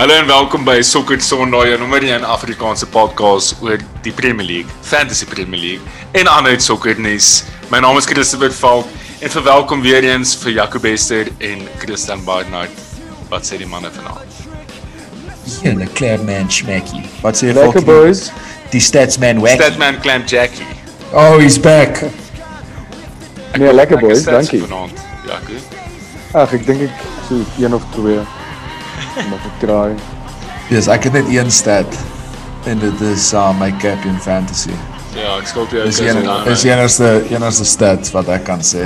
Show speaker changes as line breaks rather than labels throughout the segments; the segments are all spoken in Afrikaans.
Hallo en welkom by Soccer Sondag, jou nommer 1 Afrikaanse podcast oor die Premier League, Fantasy Premier League en ander sokkernuus. My naam is Christopher Falk en verwelkom weer eens vir Jaco Bester en Christian Barnard. Wat sê die manne vanaand?
Ja, die Clareman Schmecky. Wat sê
Lekker boys.
Die Statsman Wacky.
Statman Clam Jackie.
Oh, he's back.
Nee, lekker boys, dankie.
Vanaand, Jaco.
Ag, ek dink ek so een of twee. Mag ek kraai.
Yes, ek het net een stat en dit is uh, my captain fantasy.
Ja, ek skuld jou
Dis een is die enigste enigste stat wat ek kan sê.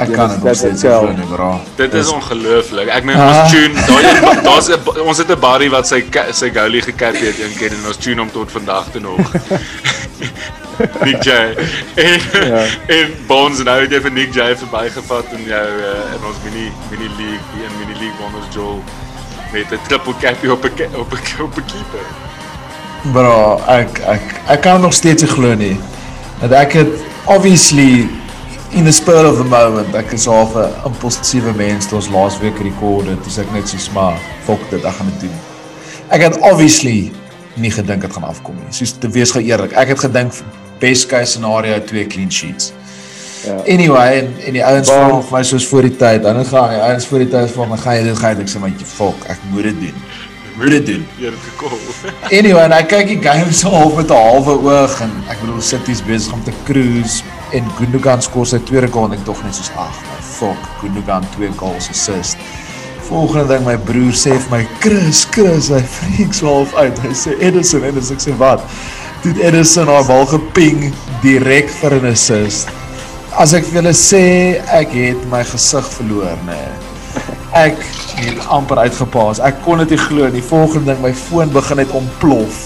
Ek kan dit nog steeds glo nie, bro.
Dit is ongelooflik. Ek meen
Ah.
ons tune, daai daar's ons het 'n Barry wat sy sy goalie gekap het een keer en ons tune hom tot vandag toe nog. Nick J. En,
Ja.
en Bones nou het jy vir Nick J verbygevat in jou uh, in ons mini mini league, die in mini league won ons Joel met 'n triple cap op 'n op 'n op 'n keeper.
Bro, ek ek ek kan nog steeds nie glo nie. Dat ek het obviously in the spur of the moment, ek is half 'n impulsiewe mens toe ons laas week rekord het, dis ek net so maar fok dit, ek gaan dit doen. Ek het obviously nie gedink dit gaan afkom nie. Soos te wees gou eerlik. Ek het gedink best case scenario twee clean sheets.
Ja.
Anyway, en, en die ouens vra vir my soos voor die tyd. Dan gaan die ouens voor die tyd vra my, "Gaan jy dit gaan?" Ek sê, "Maatjie, fok, ek moet dit doen." Moet dit doen.
Jy het gekol.
Anyway, en ek kyk die game so half met 'n halwe oog en ek bedoel City's besig om te cruise en Gundogan skoor sy tweede goal en ek dog net soos ag, fuck, Gundogan twee goals assist. Volgende ding my broer sê vir my, "Chris, Chris, hy freaks half uit." Hy sê Edison en as ek sê wat? Dit Edison haar bal geping direk vir 'n assist. As ek julle sê ek het my gesig verloor, nê. Nee. Ek het amper uitgepaas. Ek kon dit nie glo nie. Volgende ding, my foon begin net ontplof.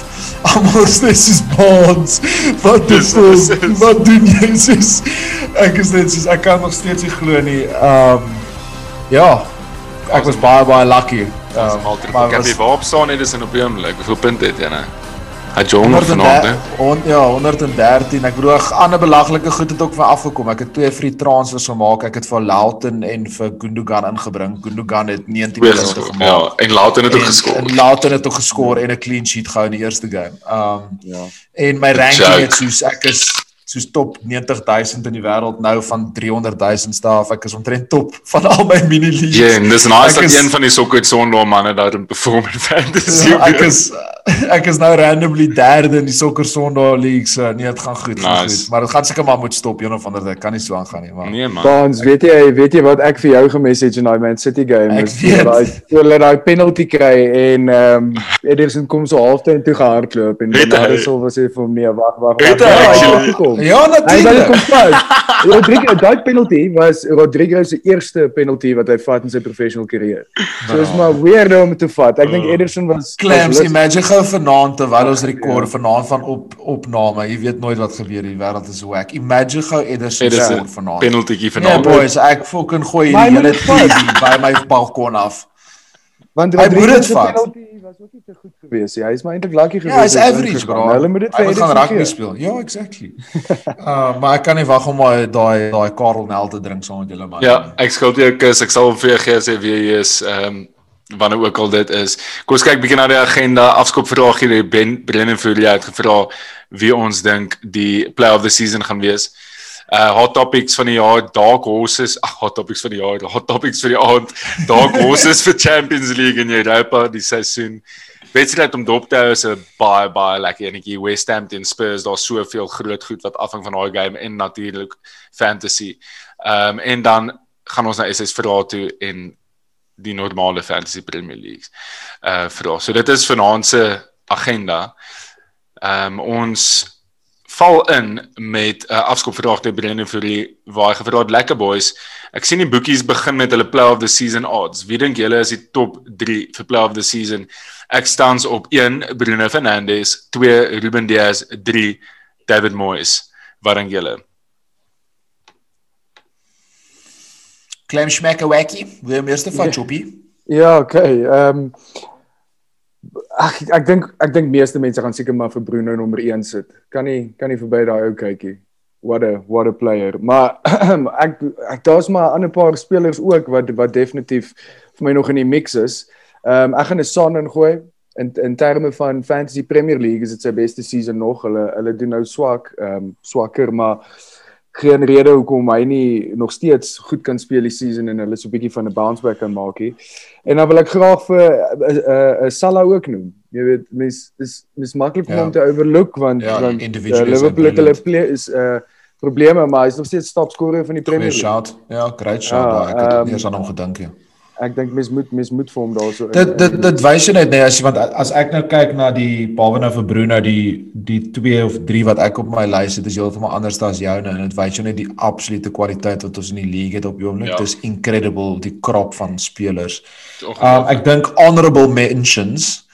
Almal sê soos bonds. Wat
Dis
jy?
dit is.
Wat doen jy? Soos ek is net soos ek kan nog steeds nie glo nie. Um ja. Ek was baie baie lucky. Um,
mal triple
maar
cap.
was-
Jy waarop staan net is in op die oomblik. Hoeveel punte het jy nou? Hy John nog vanaand, hè?
113, ja, 113. Ek bedoel, ag, ander belaglike goed het ook van afgekom. Ek het twee free transfers gemaak. Ek het vir Loughton en vir Gundogan ingebring. Gundogan het 19
Twee
punte
geskor.
gemaak.
Ja, en Loughton het ook
En-
geskor.
En Loughton het ook geskor en 'n clean sheet gehou in die eerste game. Um
Ja.
en my ranking het soos ek is soos top 90000 in die wêreld nou van 300000 staaf. Ek is omtrent top van al my mini leagues.
Ja, en dis nice
Ek
dat
is-
een van die sokker sondae manne daar in perform in fantasy.
Ja, ek is ek is nou randomly derde in die sokker Sondag league. So nee, dit gaan goed, gaan
Nice.
goed. Maar dit gaan seker maar moet stop een of ander tyd. Kan nie so aangaan nie, maar.
Nee man.
Dans, weet jy, weet jy wat ek vir jou gemessage in daai Man City game
Ek
is? Toe Daai hulle daai penalty kry en ehm um, Ederson kom so halftyd toe gehardloop en
Het
dan
hy?
Harrison was hy vir hom nee, wag, wag, wag.
Het hy
het
actually?
Ja, natuurlik.
Rodrigo daai penalty was Rodrigo se eerste penalty wat hy vat in sy professional carrière. So is maar weird om te vat. Ek dink
Oh.
Ederson was
Clams, imagine gou vanaand terwyl ons rekord vanaand van op opname. Jy weet nooit wat gebeur nie. Die wêreld is wack. Imagine gou Ederson
Dit is
score
'n
vanaand.
penaltytjie
Ja,
vanaand.
boys, ek fucking gooi hierdie hele TV by my balkon af.
Want
Hy moet dit
se
vat.
penalty was ook nie te goed geweest nie. Hy is maar eintlik lucky geweest.
Ja, hy's
hy
average, bro.
Hulle moet dit
Hy
vir
moet gaan rugby speel. Ja, exactly. Uh, maar ek kan nie wag om daai daai daai Karel Nel te drink saam met julle man.
Ja, ek skuld jou 'n kus. Ek sal vir jou gee as jy wie jy is. Ehm um, wanneer ook al dit is. Kom ons kyk bietjie na die agenda. Afskop vraag hier Ben Brennan Fury het gevra wie ons dink die play of the season gaan wees. Uh hot topics van die jaar, dark horses, ag hot topics van die jaar, hot topics vir die aand, dark horses vir Champions League in Europa die seisoen. Wedstryd om dop te hou is 'n baie baie lekker enetjie. West Ham teen Spurs, daar's soveel groot goed wat afhang van daai game en natuurlik fantasy. Ehm um, en dan gaan ons na SS verraad toe en die normale fantasy Premier Leagues. Uh verraad. So dit is vanaand se agenda. Ehm um, ons val in met 'n uh, afskopvraag te Brendan Fury waar hy gevra het lekker boys. Ek sien die boekies begin met hulle play of the season odds. Wie dink julle is die top 3 vir play of the season? Ek staans op 1 Bruno Fernandes, 2 Ruben Dias, 3 David Moyes. Wat dink julle?
Clem Schmecker Wacky, wil jy eerste vat Choppy?
Ja, okay. Ehm um, Ag ek dink ek dink meeste mense gaan seker maar vir Bruno nommer 1 sit. Kan nie kan nie verby daai ou kykie. What a what a player. Maar ek ek daar's maar 'n ander paar spelers ook wat wat definitief vir my nog in die mix is. Ehm um, ek gaan 'n Son ingooi. in in terme van Fantasy Premier League is dit sy beste season nog. Hulle hulle doen nou swak, ehm um, swakker, maar geen rede hoekom hy nie nog steeds goed kan speel die season en hulle so 'n bietjie van 'n bounce back kan maak hier. En dan wil ek graag vir 'n uh, uh, uh, uh, Salah ook noem. Jy weet, mens is mis maklik ja. om te overlook want
ja,
want uh, Liverpool het hulle play is uh, probleme, maar hy's nog steeds topscorer van die Premier League.
Shot. Ja, great shot. Ja, ek het um, eers aan hom gedink. Ja
ek dink mens moet mens moet vir hom daarso
Dit dit dit wys jy net nee as jy want as ek nou kyk na die behalwe nou vir Bruno die die 2 of 3 wat ek op my lys het is heeltemal anders as joune en dit wys jy net die absolute kwaliteit wat ons in die league het op die oomblik. Ja. Dit is incredible die krop van spelers. Um, ek dink honorable mentions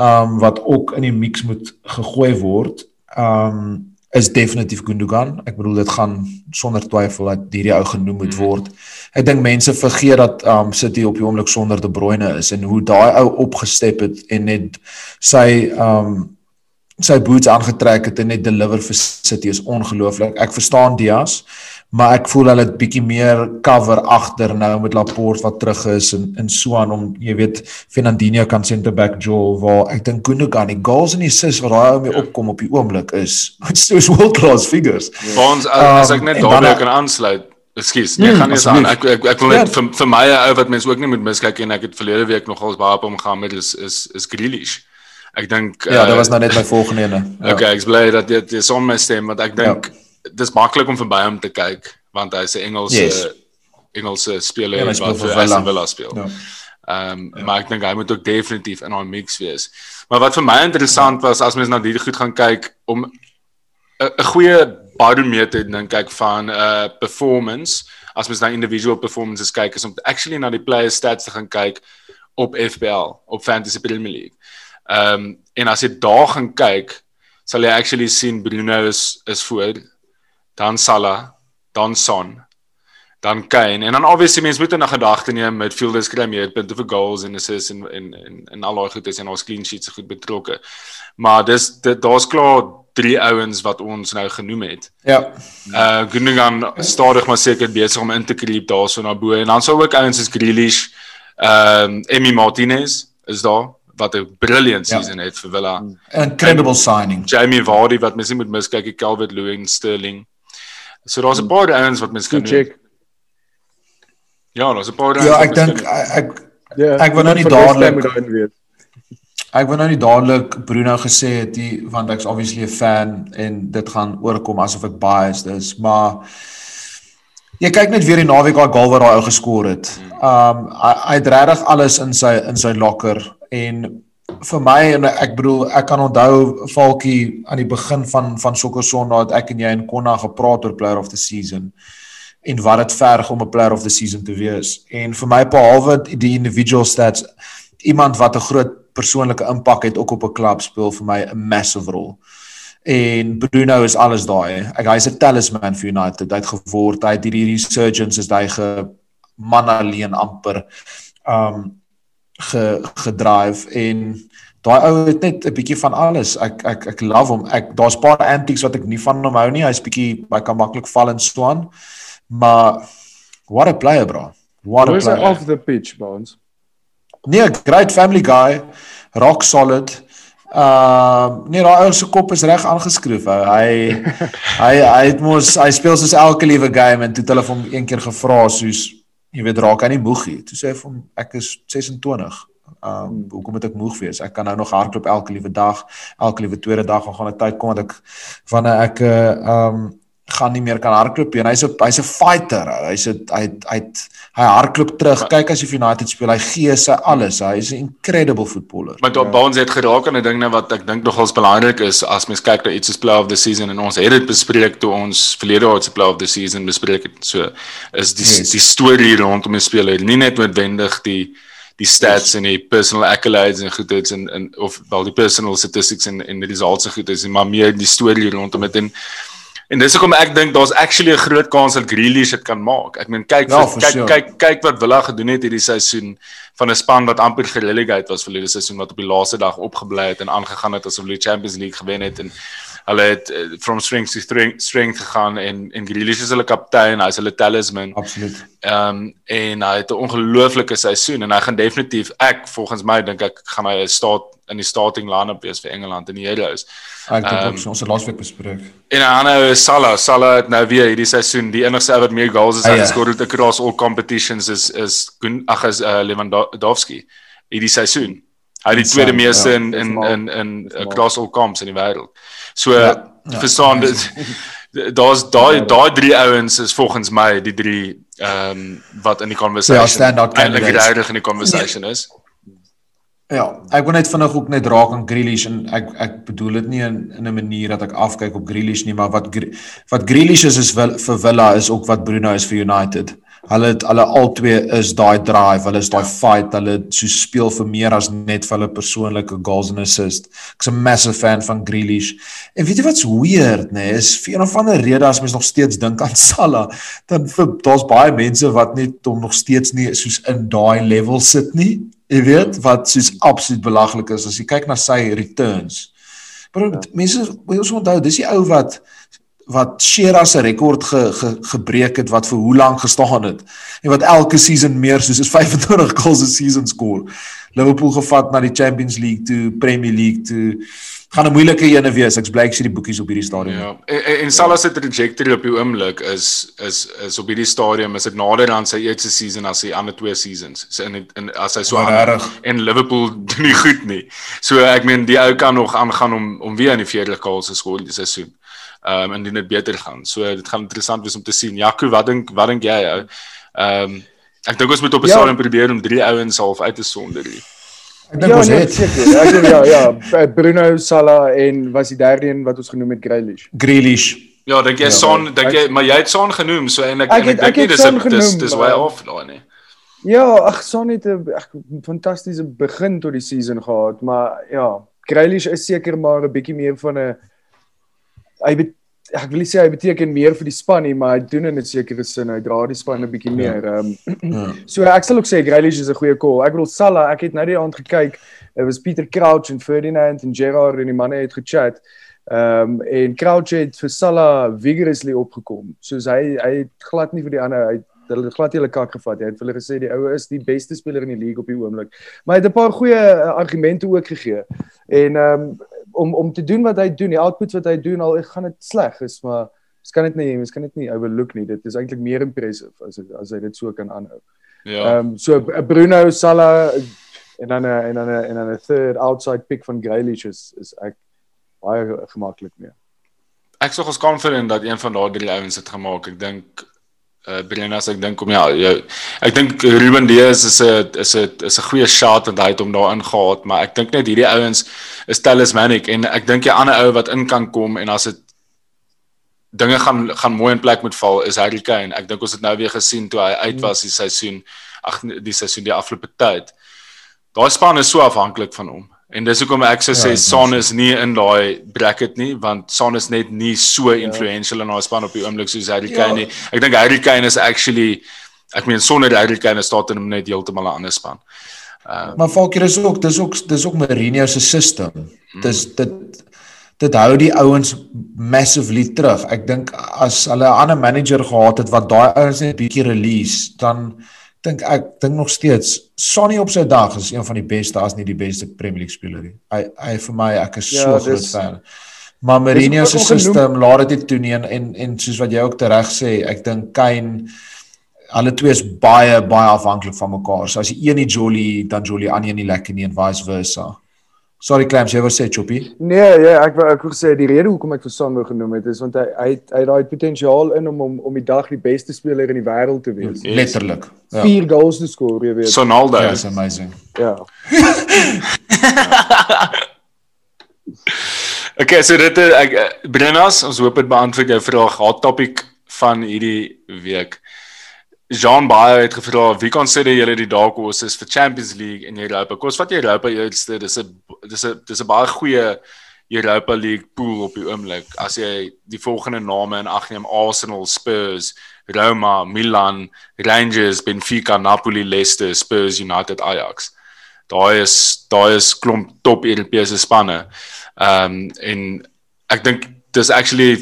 um wat ook in die mix moet gegooi word. Um is definitief Gundogan. Ek bedoel dit gaan sonder twyfel dat hierdie ou genoem moet mhm. word. Ek dink mense vergeet dat um City op die oomblik sonder De Bruyne is en hoe daai ou opgestep het en net sy um sy boots aangetrek het en net deliver vir City is ongelooflik. Ek verstaan Diaz, maar ek voel hulle het bietjie meer cover agter nou met Laporte wat terug is en so aan om jy weet Fernandinho kan center back Joel waar ek dink Gundogan die goals en die assists wat daai ou mee opkom op die oomblik is it's world class figures.
Ons as ek net um, daarbey kan aansluit Ekskuus, nee, gaan nie aan. Ek ek ek wil net ja. vir vir my ou wat mense ook nie moet miskyk en ek het verlede week nogals baie op hom gaan met is is is Grealish. Ek dink
Ja, dit uh, was nou net my volgende ene.
Ja. Okay, ek bly dat dit is on my stem want ek dink ja dis maklik om verby hom te kyk want hy's 'n Engelse yes. Engelse speler ja, wat vir Aston Villa speel. Ja. Ehm um, ja. maar ek dink hy moet ook definitief in 'n mix wees. Maar wat vir my interessant ja. was as mens na hierdie goed gaan kyk om 'n goeie barometer dink ek van 'n uh, performance as mens na individual performances kyk is om actually na die player stats te gaan kyk op FPL op Fantasy Premier League. Ehm um, en as jy daar gaan kyk sal jy actually sien Bruno is is voor dan Salah, dan Son, dan Kane en dan obviously mense moet in gedagte neem midfielders kry meer punte vir goals en assists en en en en al daai goed is en ons clean sheets se goed betrokke. Maar dis daar's klaar drie ouens wat ons nou genoem het.
Ja.
Uh Gundogan stadig maar seker besig om in te kreep daarso na bo en dan sou ook ouens soos Grealish, ehm um, Emi Martinez is daar wat 'n brilliant ja. season ja. het vir Villa.
Incredible signing.
Jamie Vardy wat mens nie moet miskyk, Calvert Lewin, Sterling. So daar's 'n paar ouens wat mens kan check. Ja, daar's 'n paar ouens.
Ja, ek dink ek ja, ek wil nou nie dadelik Ek wil nou nie dadelik Bruno gesê het nie want ek's obviously 'n fan en dit gaan oorkom asof ek biased is, maar jy kyk net weer die naweek daai goal wat daai ou geskor het. Um hy, hy het regtig alles in sy in sy locker en vir my en ek bedoel ek kan onthou Falkie aan die begin van van Sokker Sondag het ek en jy en Konna gepraat oor player of the season en wat dit verg om 'n player of the season te wees. En vir my behalwe die individual stats iemand wat 'n groot persoonlike impak het ook op 'n klub speel vir my 'n massive rol. En Bruno is alles daai. Ek hy's 'n talisman vir United. Hy het geword, hy het hierdie resurgence is hy ge man alleen amper um ge gedrive en daai ou het net 'n bietjie van alles. Ek ek ek love hom. Ek daar's paar antics wat ek nie van hom hou nie. Hy's bietjie hy kan maklik val en swaan. Maar what a player, bro. What a player.
off the pitch, Bones.
Nee, great family guy. Rock solid. Ehm uh, nee, daai ou se kop is reg aangeskryf. Hy hy hy het mos hy speel soos elke liewe game en toe het hulle hom een keer gevra soos jy weet raak hy nie moeg nie. Toe sê hy vir hom ek is 26. Um hoekom moet ek moeg wees? Ek kan nou nog hardloop elke liewe dag, elke liewe tweede dag en gaan 'n tyd kom dat ek wanneer ek uh um gaan nie meer kan hardloop nie. Hy's 'n hy's 'n fighter. Hy's hy hy hy hardloop terug. Kyk as jy United speel, hy gee sy alles. Hy's 'n incredible footballer.
Maar tot Bones het geraak aan 'n ding nou wat ek dink nogals belangrik is as mens kyk na iets soos play of the season en ons het dit bespreek toe ons verlede jaar se play of the season bespreek het. So is die yes. die storie rondom die speler nie net noodwendig die die stats yes. en die personal accolades en goedheids en en of wel die personal statistics en en die results en goedheids maar meer die storie rondom dit en En dis hoekom ek dink daar's actually 'n groot kans dat Grealish dit kan maak. Ek meen kyk ja, kyk sure. kyk kyk wat Villa gedoen het hierdie seisoen van 'n span wat amper gerelegate was verlede seisoen wat op die laaste dag opgebly het en aangegaan het asof hulle die Champions League gewen het en Hulle het uh, from strength to strength, strength gegaan en en Grealish is hulle kaptein, hy's hulle talisman.
Absoluut.
Ehm um, en hy het 'n ongelooflike seisoen en hy gaan definitief ek volgens my dink ek gaan hy staat in die starting line-up wees vir Engeland in die Euros.
Ek dink um, ons het laasweek bespreek.
En 'n ander is Salah. Salah het nou weer hierdie seisoen die enigste wat meer goals as hy ja. geskor het across all competitions is is ag is uh, Lewandowski hierdie seisoen. Hy het die tweede meeste ja, in in in in across all comps in die wêreld. So ja, ja, verstaan dit daar's daai daai drie ouens is volgens my die drie ehm um, wat in die conversation ja,
standout
candidates. in die conversation is.
Ja, ek wil net vinnig ook net raak aan Grealish en ek ek bedoel dit nie in in 'n manier dat ek afkyk op Grealish nie, maar wat wat Grealish is is wil, vir Villa is ook wat Bruno is vir United. Hulle het hulle albei is daai drive, hulle is daai fight, hulle so speel vir meer as net vir hulle persoonlike goals and assists. Ek's 'n massive fan van Grealish. En weet jy wat's weird, nê, nee, is vir een of ander rede as mens nog steeds dink aan Salah, dan daar's baie mense wat net hom nog steeds nie soos in daai level sit nie Jy weet wat soos absoluut belaglik is as jy kyk na sy returns. Maar ja. mense ons onthou, dis die ou wat wat Shearer se rekord ge, ge, gebreek het wat vir hoe lank gestaan het en wat elke season meer soos 25 goals 'n season skoor. Liverpool gevat na die Champions League toe, Premier League toe gaan 'n moeilike ene wees. Ek bly ek sien die boekies op hierdie stadium.
Ja. En, en, en Salah se trajectory op die oomblik is is is op hierdie stadium is dit nader aan sy eerste season as sy ander twee seasons. So in in as hy so
aan
en Liverpool doen nie goed nie. So ek meen die ou kan nog aangaan om om weer in die 40 goals te skoor die seisoen. Ehm um, en dit beter gaan. So dit gaan interessant wees om te sien. Jaco, wat dink wat dink jy ou? Ehm um, ek dink ons moet op 'n ja. stadium probeer om drie ouens half uit te sonder hier.
Ek dink ja, ons nee, het seker. Ek dink ja, ja, Bruno Salah en was die derde een wat ons genoem het Grealish.
Grealish.
Ja, dink jy ja, Son, dink jy maar jy het Son genoem, so en ek ek, ek, ek dink dis dis dis way off daai nee.
Ja, ag Son het 'n fantastiese begin tot die season gehad, maar ja, Grealish is seker maar 'n bietjie meer van 'n hy bet, ek wil nie sê hy beteken meer vir die span nie, maar hy doen in 'n sekere sin, hy dra die span 'n bietjie ja. meer. Ehm um, so ek sal ook sê Grealish is 'n goeie call. Ek bedoel Salah, ek het nou die aand gekyk. Dit was Pieter Crouch en Ferdinand en Gerrard en die manne het gechat. Ehm um, en Crouch het vir Salah vigorously opgekom. Soos hy hy het glad nie vir die ander hy hulle het glad nie hulle kak gevat. Hy het vir hulle gesê die ouwe is die beste speler in die league op die oomblik. Maar hy het 'n paar goeie uh, argumente ook gegee. En ehm um, om om te doen wat hy doen, die output wat hy doen al gaan dit sleg is, maar mens kan dit nie mens kan dit nie overlook nie. Dit is eintlik meer impressive as as hy dit so kan aanhou. Ja. Ehm um, so Bruno Salah en dan en dan en dan 'n third outside pick van Grealish is is ek baie gemaklik mee.
Ek geskan vir en dat een van daardie drie ouens het gemaak. Ek dink uh Brenna as ek dink om ja, jou, ek dink Ruben Dias is 'n is 'n is 'n goeie shot en hy het hom daarin gehad, maar ek dink net hierdie ouens is talismanic en ek dink die ander ou wat in kan kom en as dit dinge gaan gaan mooi in plek moet val is Harry Kane. Ek dink ons het nou weer gesien toe hy uit was die seisoen ag die seisoen die afgelope tyd. Daai span is so afhanklik van hom. En dis hoekom ek sou sê ja, Son is nie in daai bracket nie want Son is net nie so ja. influential in haar span op die oomblik soos Harry Kane ja. nie. Ek dink Harry Kane is actually ek meen sonder Harry Kane staan hom net heeltemal 'n ander span.
Uh, maar Falker is ook dis ook dis ook Mourinho se system. Hmm. Dis dit dit hou die ouens massively terug. Ek dink as hulle 'n ander manager gehad het wat daai ouens net bietjie release dan dink ek dink nog steeds Sonny op sy dag is een van die beste as nie die beste Premier League speler nie. Hy hy vir my ek is ja, so dis, groot fan. Maar Mourinho se system laat dit toe nie en, en en soos wat jy ook reg sê, ek dink Kane alle twee is baie baie afhanklik van mekaar. So as jy een nie Jolly dan Jolly aan een nie lekker nie en vice versa. Sorry Clams, jy wou sê Choppy?
Nee, ja, ek wou ek wou sê die rede hoekom ek vir Sandro genoem het is want hy hy het hy daai potensiaal in om om om die dag die beste speler in die wêreld te wees.
Yes. Letterlik.
Ja. Vier goals te skoor, jy weet.
Sonaldo.
Ja, is amazing.
Ja.
okay, so dit ek Brennas, ons hoop dit beantwoord jou vraag. Hot topic van hierdie week. Jean Baie het gevra wie konsider julle die dark horses vir Champions League en Europa? Kos wat Europa eerste, dis 'n dis 'n dis 'n baie goeie Europa League pool op die oomblik. As jy die volgende name in ag neem: Arsenal, Spurs, Roma, Milan, Rangers, Benfica, Napoli, Leicester, Spurs, United, Ajax. Daai is daai is klomp top Europese spanne. Ehm um, en ek dink dis actually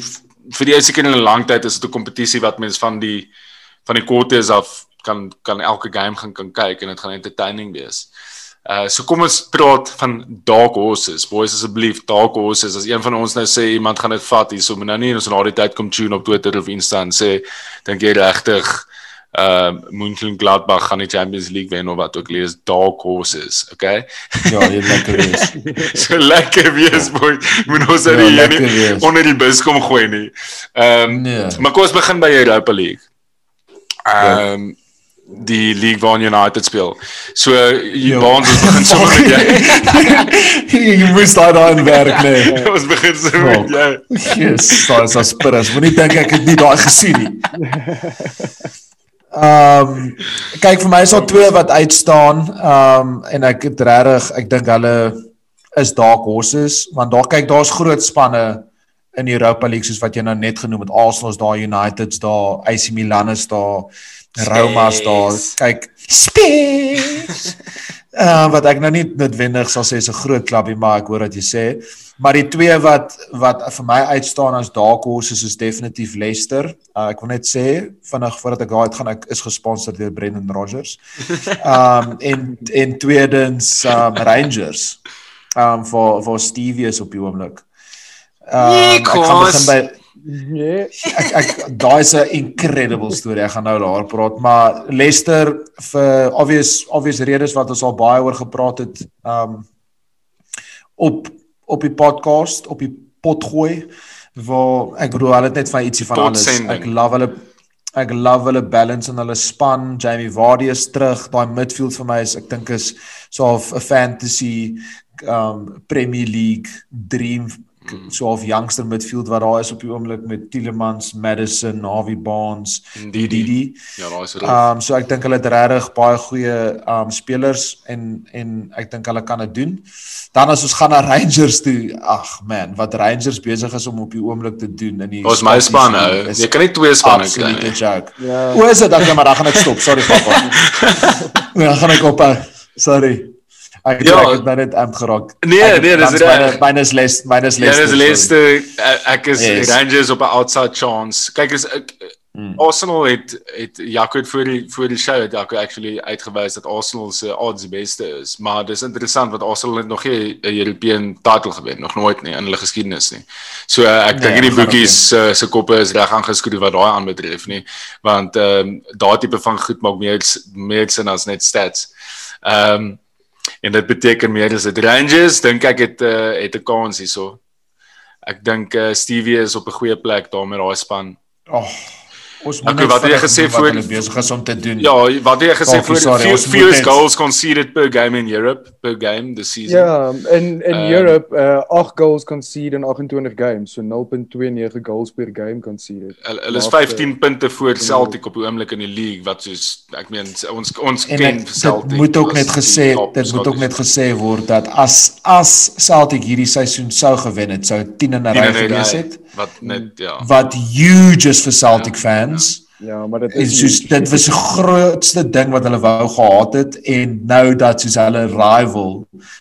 vir die eerste keer in 'n lang tyd is dit 'n kompetisie wat mense van die van die quarters af kan kan elke game gaan kan kyk en dit gaan entertaining wees. Uh so kom ons praat van dark horses. Boys asseblief, dark horses. As een van ons nou sê iemand gaan dit vat hier, so moet nou nie ons na die tyd kom tune op Twitter of Insta en sê dink jy regtig uh Mönchengladbach gaan die Champions League wen of wat ook lees dark horses, okay?
Ja, jy lekker wees.
so lekker wees boy. Moet ons
Ja,
uit die
lekker
nie
wees.
onder die bus kom gooi nie. Ehm um,
Nee.
maar kom ons begin by Europa League. Ehm um, die league waar United speel. So jy waar ons begin sommer met jy.
jy moes daai daai in werk nee.
ons begin sommer met jou.
Jesus, daai is aspirus. Moenie dink ek het nie daai gesien nie. Ehm um, kyk vir my is daar twee wat uitstaan. Ehm um, en ek het regtig ek dink hulle is dark horses want daar kyk daar's groot spanne in Europa League soos wat jy nou net genoem het. Arsenal is daar, United's daar, AC Milan is daar, Roma's daar. Kyk, Spurs. Uh, wat ek nou nie noodwendig sal sê is 'n groot klubie maar ek hoor wat jy sê. Maar die twee wat wat vir my uitstaan as dark horses is definitief Leicester. Uh, ek wil net sê vinnig voordat ek daar uitgaan ek is gesponsor deur Brendan Rodgers. Um en en tweedens um, Rangers. Um vir vir Stevie is op die oomblik. Um, ek gaan begin by
Nee.
ek ek daai is 'n incredible storie. Ek gaan nou daar praat, maar Leicester vir obvious obvious redes wat ons al baie oor gepraat het, um op op die podcast, op die pot gooi waar ek bedoel hulle het net van ietsie van alles.
Potsending.
Ek love hulle ek love hulle balance in hulle span. Jamie Vardy is terug. Daai midfield vir my is ek dink is so 'n fantasy um Premier League dream so of youngster midfield wat daar is op die oomblik met Tielemans, Madison, Harvey Barnes. Didi.
Ja, daai is reg.
Um so ek dink hulle het regtig baie goeie um spelers en en ek dink hulle kan dit doen. Dan as ons gaan na Rangers toe, ag man, wat Rangers besig is om op die oomblik te doen in die
Ons my span nou. Jy kan nie twee spanne kry
absolute
nie.
joke.
Ja.
O, is dit dan maar dan gaan ek stop. Sorry papa. Ja, gaan ek op. Sorry. Ek
Ja.
ja, ek het nou net amp geraak.
Nee,
Ek-
nee, dis
is myne myne is les myne is
Ja,
les.
dis Leicester. Ek- Ek is
Yes.
Rangers op 'n outside chance. Kyk as ek
Mm.
Arsenal het het Jaco het voor die voor die show het Jaco actually uitgewys dat Arsenal se odds die beste is. Maar dis interessant want Arsenal het nog nie 'n European title gewen nog nooit nie in hulle geskiedenis nie. So uh, ek
Nee,
dink nie die
gaan
boekies se se koppe is reg aangeskroef wat daai aanbetref nie, want ehm um, daai tipe van goed maak meer meer sin as net stats. Ehm um, en dit beteken meer as dit Rangers dink ek het uh, het 'n kans hierso. Ek dink uh, Stevie is op 'n goeie plek daar met daai span.
Oh, ons
Ek wat het jy gesê
voor
voor-
besig is om te doen.
Ja, wat jy gesê vir
sorry,
few,
moet
fewest goals conceded per game in Europe per game this season?
Ja, in in
Ehm,
Europe uh 8 goals conceded in 28 games, so 0.29 goals per game conceded.
Hulle hulle is
Maar,
15 punte voor Celtic op die oomblik in die league wat soos ek meen ons ons
En
ken
ek,
Celtic.
dit moet ook net gesê dit moet ook net gesê word dat as as Celtic hierdie seisoen sou gewen het, sou 10 in 'n ry gewees het.
wat net ja.
Wat huge is vir Celtic fans.
hands Ja, maar dit is
soos dit was die grootste ding wat hulle wou gehad het en nou dat soos hulle rival,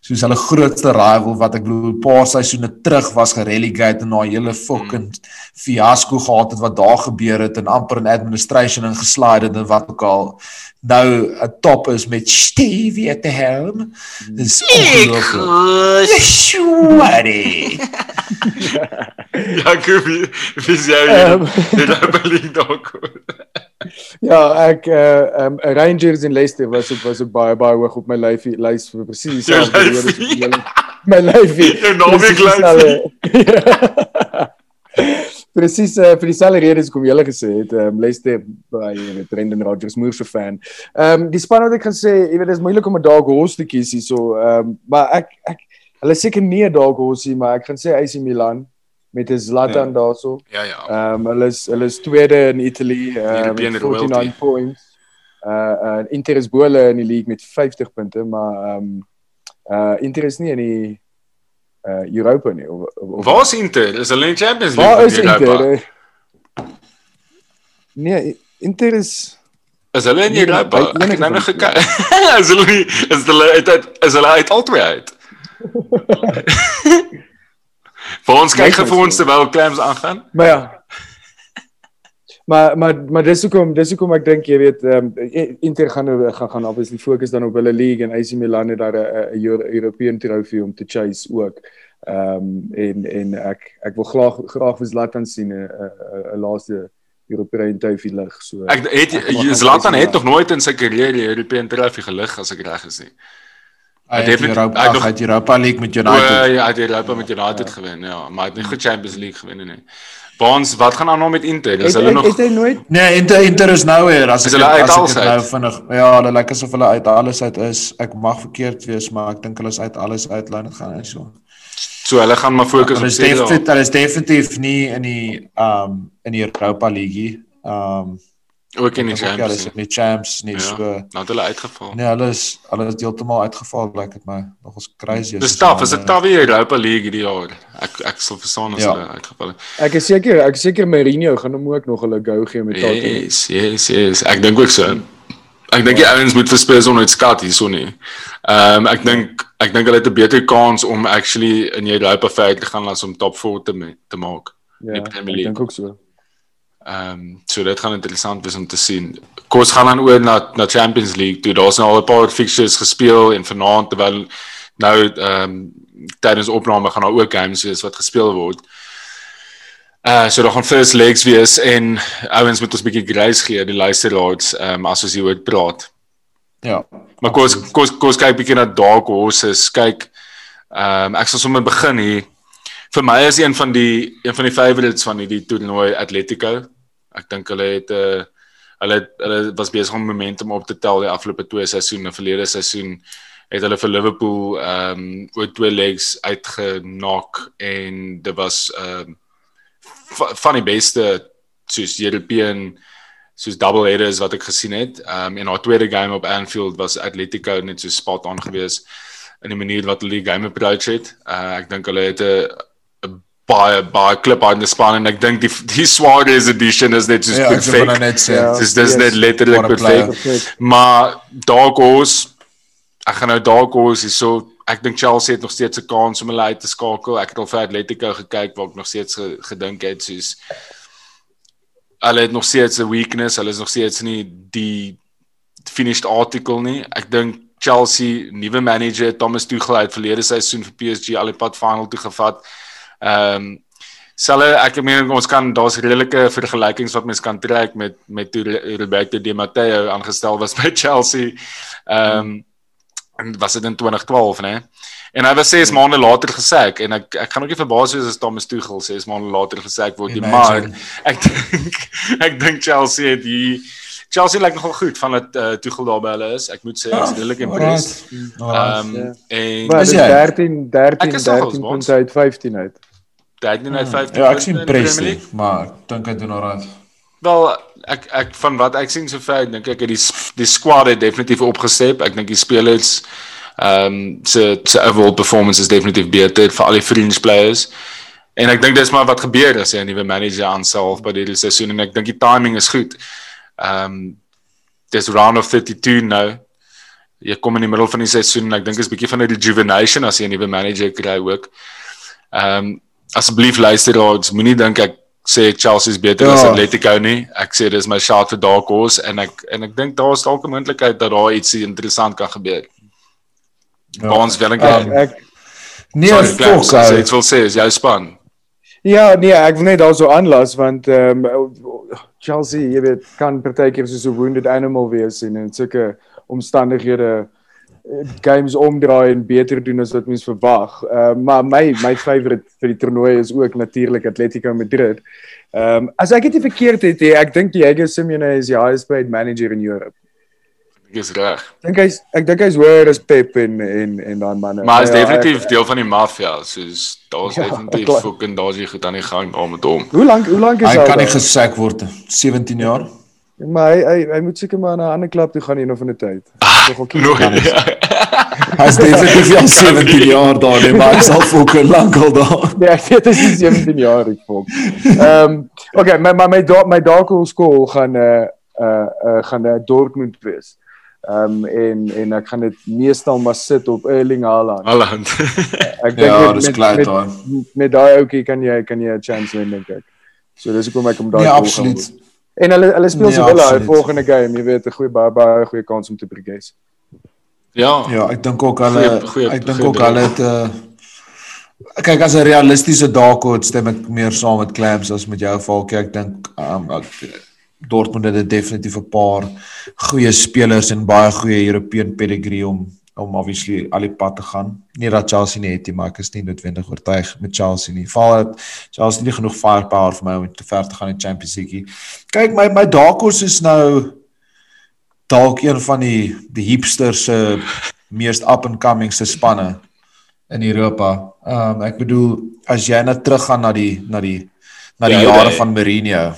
soos hulle grootste rival wat ek bedoel 'n paar seisoene terug was gerelegate en daai hele fucking fiasco gehad het wat daar gebeur het en amper in administration ingeslide het en wat ook al nou 'n top is met Stevie at the helm. Dis ongelooflik. Yeshua.
Ja, ek wie wie is jou
Ehm. Ja, ek uh um Rangers en Leicester was ook was ook baie baie hoog op my lyfie lys vir presies dieselfde
lyfie?
as. My lyfie.
Jou naweek
Presies dieselfde. Presies uh, vir dieselfde redes kom julle gesê het, um Leicester by jy weet Brendan Rodgers moerse fan. Um die span wat ek gaan sê, jy weet dit is moeilik om 'n dog horse te kies hierso. Um maar ek ek hulle seker nie 'n dog horse nie, maar ek gaan sê AC Milan met 'n Zlatan ja. daarso.
Ja ja.
Ehm um, hulle is hulle is tweede in Italy uh,
European
met
royalty.
49 points. Uh uh Inter is bo hulle in die league met 50 punte, maar ehm um, uh Inter is nie in die uh Europa nie of, of
Waar is Inter? Is hulle in die Champions League?
Waar is? Inter? Eh, Nee, Inter is
Is hulle in
Nee,
Europa?
by
Ek het nou nog gekyk. is hulle nie is hulle uit, uit is hulle uit albei uit? Vir ons kyk vir ons terwyl clams aangaan.
Maar ja. Maar maar maar dis hoekom dis hoekom ek dink jy weet ehm um, Inter gaan gaan gaan obviously fokus dan op hulle league en AC Milan het daar 'n European trophy om te chase ook. Ehm um, en en ek ek wil graag graag vir Zlatan sien 'n 'n laaste European trophy lig. So
Ek het Zlatan het nog nooit in sy carrière die European trophy gelig as ek reg is nie.
Hy
het
Europa,
hy nog-
het Europa League met
O,
United.
ja, hy het Europa met United gewen, ja, maar hy het nie goed Champions League gewen nie. Baans, wat gaan aan nou met Inter? Is hulle
het,
nog
het hy nooit
Nee, Inter Inter is nou weer as
Is hulle uit alles
dit nou
uit?
vinnig ja, hulle lyk asof hulle uit alles uit is. Ek mag verkeerd wees, maar ek dink hulle is uit alles uit. Laat dit gaan en so.
so hulle gaan maar fokus
Hulle
op
is
Serie A.
definitief hulle is definitief nie in die um in die Europa League. Um
ook in die
ja, hulle
Champions.
is in die champs nie
Ja.
so.
Nou het hulle uitgeval.
Nee, hulle is hulle is heeltemal uitgeval, lyk dit my. Nogals crazy.
Dis taaf, is dit taaf weer Europa League hierdie jaar. Ek ek sal verstaan as
Ja.
hulle uitgeval het.
ek is seker ek is seker Mourinho gaan hom ook nog hulle go gee met Tottenham.
Yes, yes, yes. Ek dink ook so. Ek dink die ouens moet vir Spurs onnoit skat hierso nie. Ehm um, ek dink ek dink hulle het 'n beter kans om actually in Europa ver te gaan as om top 4 te te maak.
Ja, ek dink ook so.
Ehm um, so dit gaan interessant wees om te sien. Kos gaan dan oor na na Champions League toe. Daar's nou al 'n paar fixtures gespeel en vanaand terwyl nou ehm um, tydens opname gaan daar ook games wees wat gespeel word. Uh so daar gaan first legs wees en ouens moet ons bietjie grace gee die luisteraars ehm um, as ons hieroor praat.
Ja.
Maar kos kos kos kyk bietjie na Dark Horses. Kyk ehm um, ek sal sommer begin hier. Vir my is een van die een van die favourites van hierdie toernooi Atletico. Ek dink hulle het 'n uh, hulle het- hulle was besig om momentum op te tel die afgelope twee seisoene. Verlede seisoen het hulle vir Liverpool ehm um, oor twee legs uitgenak en dit was ehm va- van die beste soos European soos double headers wat ek gesien het. Ehm um, en haar tweede game op Anfield was Atletico net so spot on geweest in die manier wat hulle die game approach het. Uh, ek dink hulle het 'n 'n baie baie klip aan die span en ek dink die die Suarez edition is net so
Ja,
perfek.
Ja.
Dis dis
Yes.
net letterlik perfek. Maar Dark Horse ek gaan nou Dark Horse hier so ek dink Chelsea het nog steeds 'n kans om hulle uit te skakel. Ek het al vir Atletico gekyk waar ek nog steeds ge, gedink het soos hulle het nog steeds 'n weakness. Hulle is nog steeds nie die finished article nie. Ek dink Chelsea nuwe manager Thomas Tuchel het verlede seisoen vir PSG al die pad final toe gevat. Ehm um, Selle ek meen ons kan daar's redelike vergelykings wat mens kan trek met met toe Roberto Di Matteo aangestel was by Chelsea. Ehm um, en was dit in 2012 nê? En hy was 6 maande later gesack en ek ek gaan ook nie verbaas wees as Thomas Tuchel 6 maande later gesack word nie, maar ek dink ek dink Chelsea het hier Chelsea lyk nogal goed van dat uh, Tuchel daar by hulle is. Ek moet sê ek is redelik impressed. Ehm
Ja.
en
Is
dis
jy?
13 13
Ek is nogals,
13
Bons.
punte uit 15 uit.
Dit het net 15
Ja, ek sien
League.
maar ek dink hy doen alright.
Wel ek ek van wat ek sien sover dink ek het die die squad het definitief opgestep. Ek dink die spelers ehm um, se se overall performance is definitief beter vir al die fringe players. En ek dink dis maar wat gebeur as jy 'n nuwe manager aanstel by hierdie seisoen en ek dink die timing is goed. Ehm um, dis round of 32 nou. Jy kom in die middel van die seisoen en ek dink is bietjie van 'n rejuvenation as jy 'n nuwe manager kry ook. Ehm um, asseblief luisteraars, moenie dink ek sê Chelsea is beter
Ja.
as Atletico nie. Ek sê dis my shot vir Dark Horse en ek en ek dink daar is dalk 'n moontlikheid dat daar iets interessant kan gebeur. Ja. Ons wil ek
Um,
Ek
Nee, fok.
Clarence, as jy
ou.
iets wil sê, is jou span.
Ja, nee, ek wil net daarso aanlas want ehm um, Chelsea, jy weet, kan partykeer soos 'n wounded animal wees en in sulke omstandighede games omdraai en beter doen as wat mens verwag. Ehm uh, maar my my favourite vir die toernooi is ook natuurlik Atletico Madrid. Ehm um, as ek dit verkeerd het, he, ek dink Diego Simeone is die highest paid manager in Europe.
Ek is reg.
Dink hy's ek dink hy's hoër as Pep en en en daai manne.
Maar hy's
Ja,
definitief
ek-
deel van die maffia, soos daar's
Ja,
definitief fucking daar's goed aan die gang daar met hom.
Hoe lank hoe lank is
Hy
al
kan nie
daar?
gesack word. 17 jaar.
Maar hy hy hy moet seker maar na 'n ander klub toe gaan een of ander tyd.
Nooit.
Hy's definitief al 17 jaar daar, nee, maar hy's al fucking lank al daar.
Nee, ek weet dit is 17 jaar ek volk. Ehm um, okay, my my my da- my dark horse call gaan uh uh, uh gaan uh, Dortmund wees. Ehm um, en en ek gaan dit meestal maar sit op Erling Haaland.
Haaland.
Ek dink
Ja,
met-
dis
met-
klaar
met-
daar.
Met daai ouetjie kan jy kan jy 'n chance wen dink ek. So dis hoekom ek hom daai
Nee,
volg
absoluut.
gaan. En hulle hulle speel
Nee,
se wel hy
absoluut.
volgende game, jy weet 'n goeie baie baie goeie kans om te progress.
Ja.
Ja, ek dink ook hulle
Goeie- goeie-
ek dink
goeie
ook hulle het 'n uh, kyk as 'n realistiese dalk stem ek meer saam met Clams as met jou Falkie. Ek dink um, ek, Dortmund het definitief 'n paar goeie spelers en baie goeie European pedigree om om obviously al die pad te gaan. Nie dat Chelsea nie het nie, maar ek is nie noodwendig oortuig met Chelsea nie. Val het Chelsea nie genoeg firepower vir my om te ver te gaan in die Champions League. nie. Kyk, my my Dakos is nou dalk een van die die hipsters se meest up and coming se spanne in Europa. Ehm um, ek bedoel as jy nou teruggaan na die na die na die
Die
jare
oude,
van Mourinho.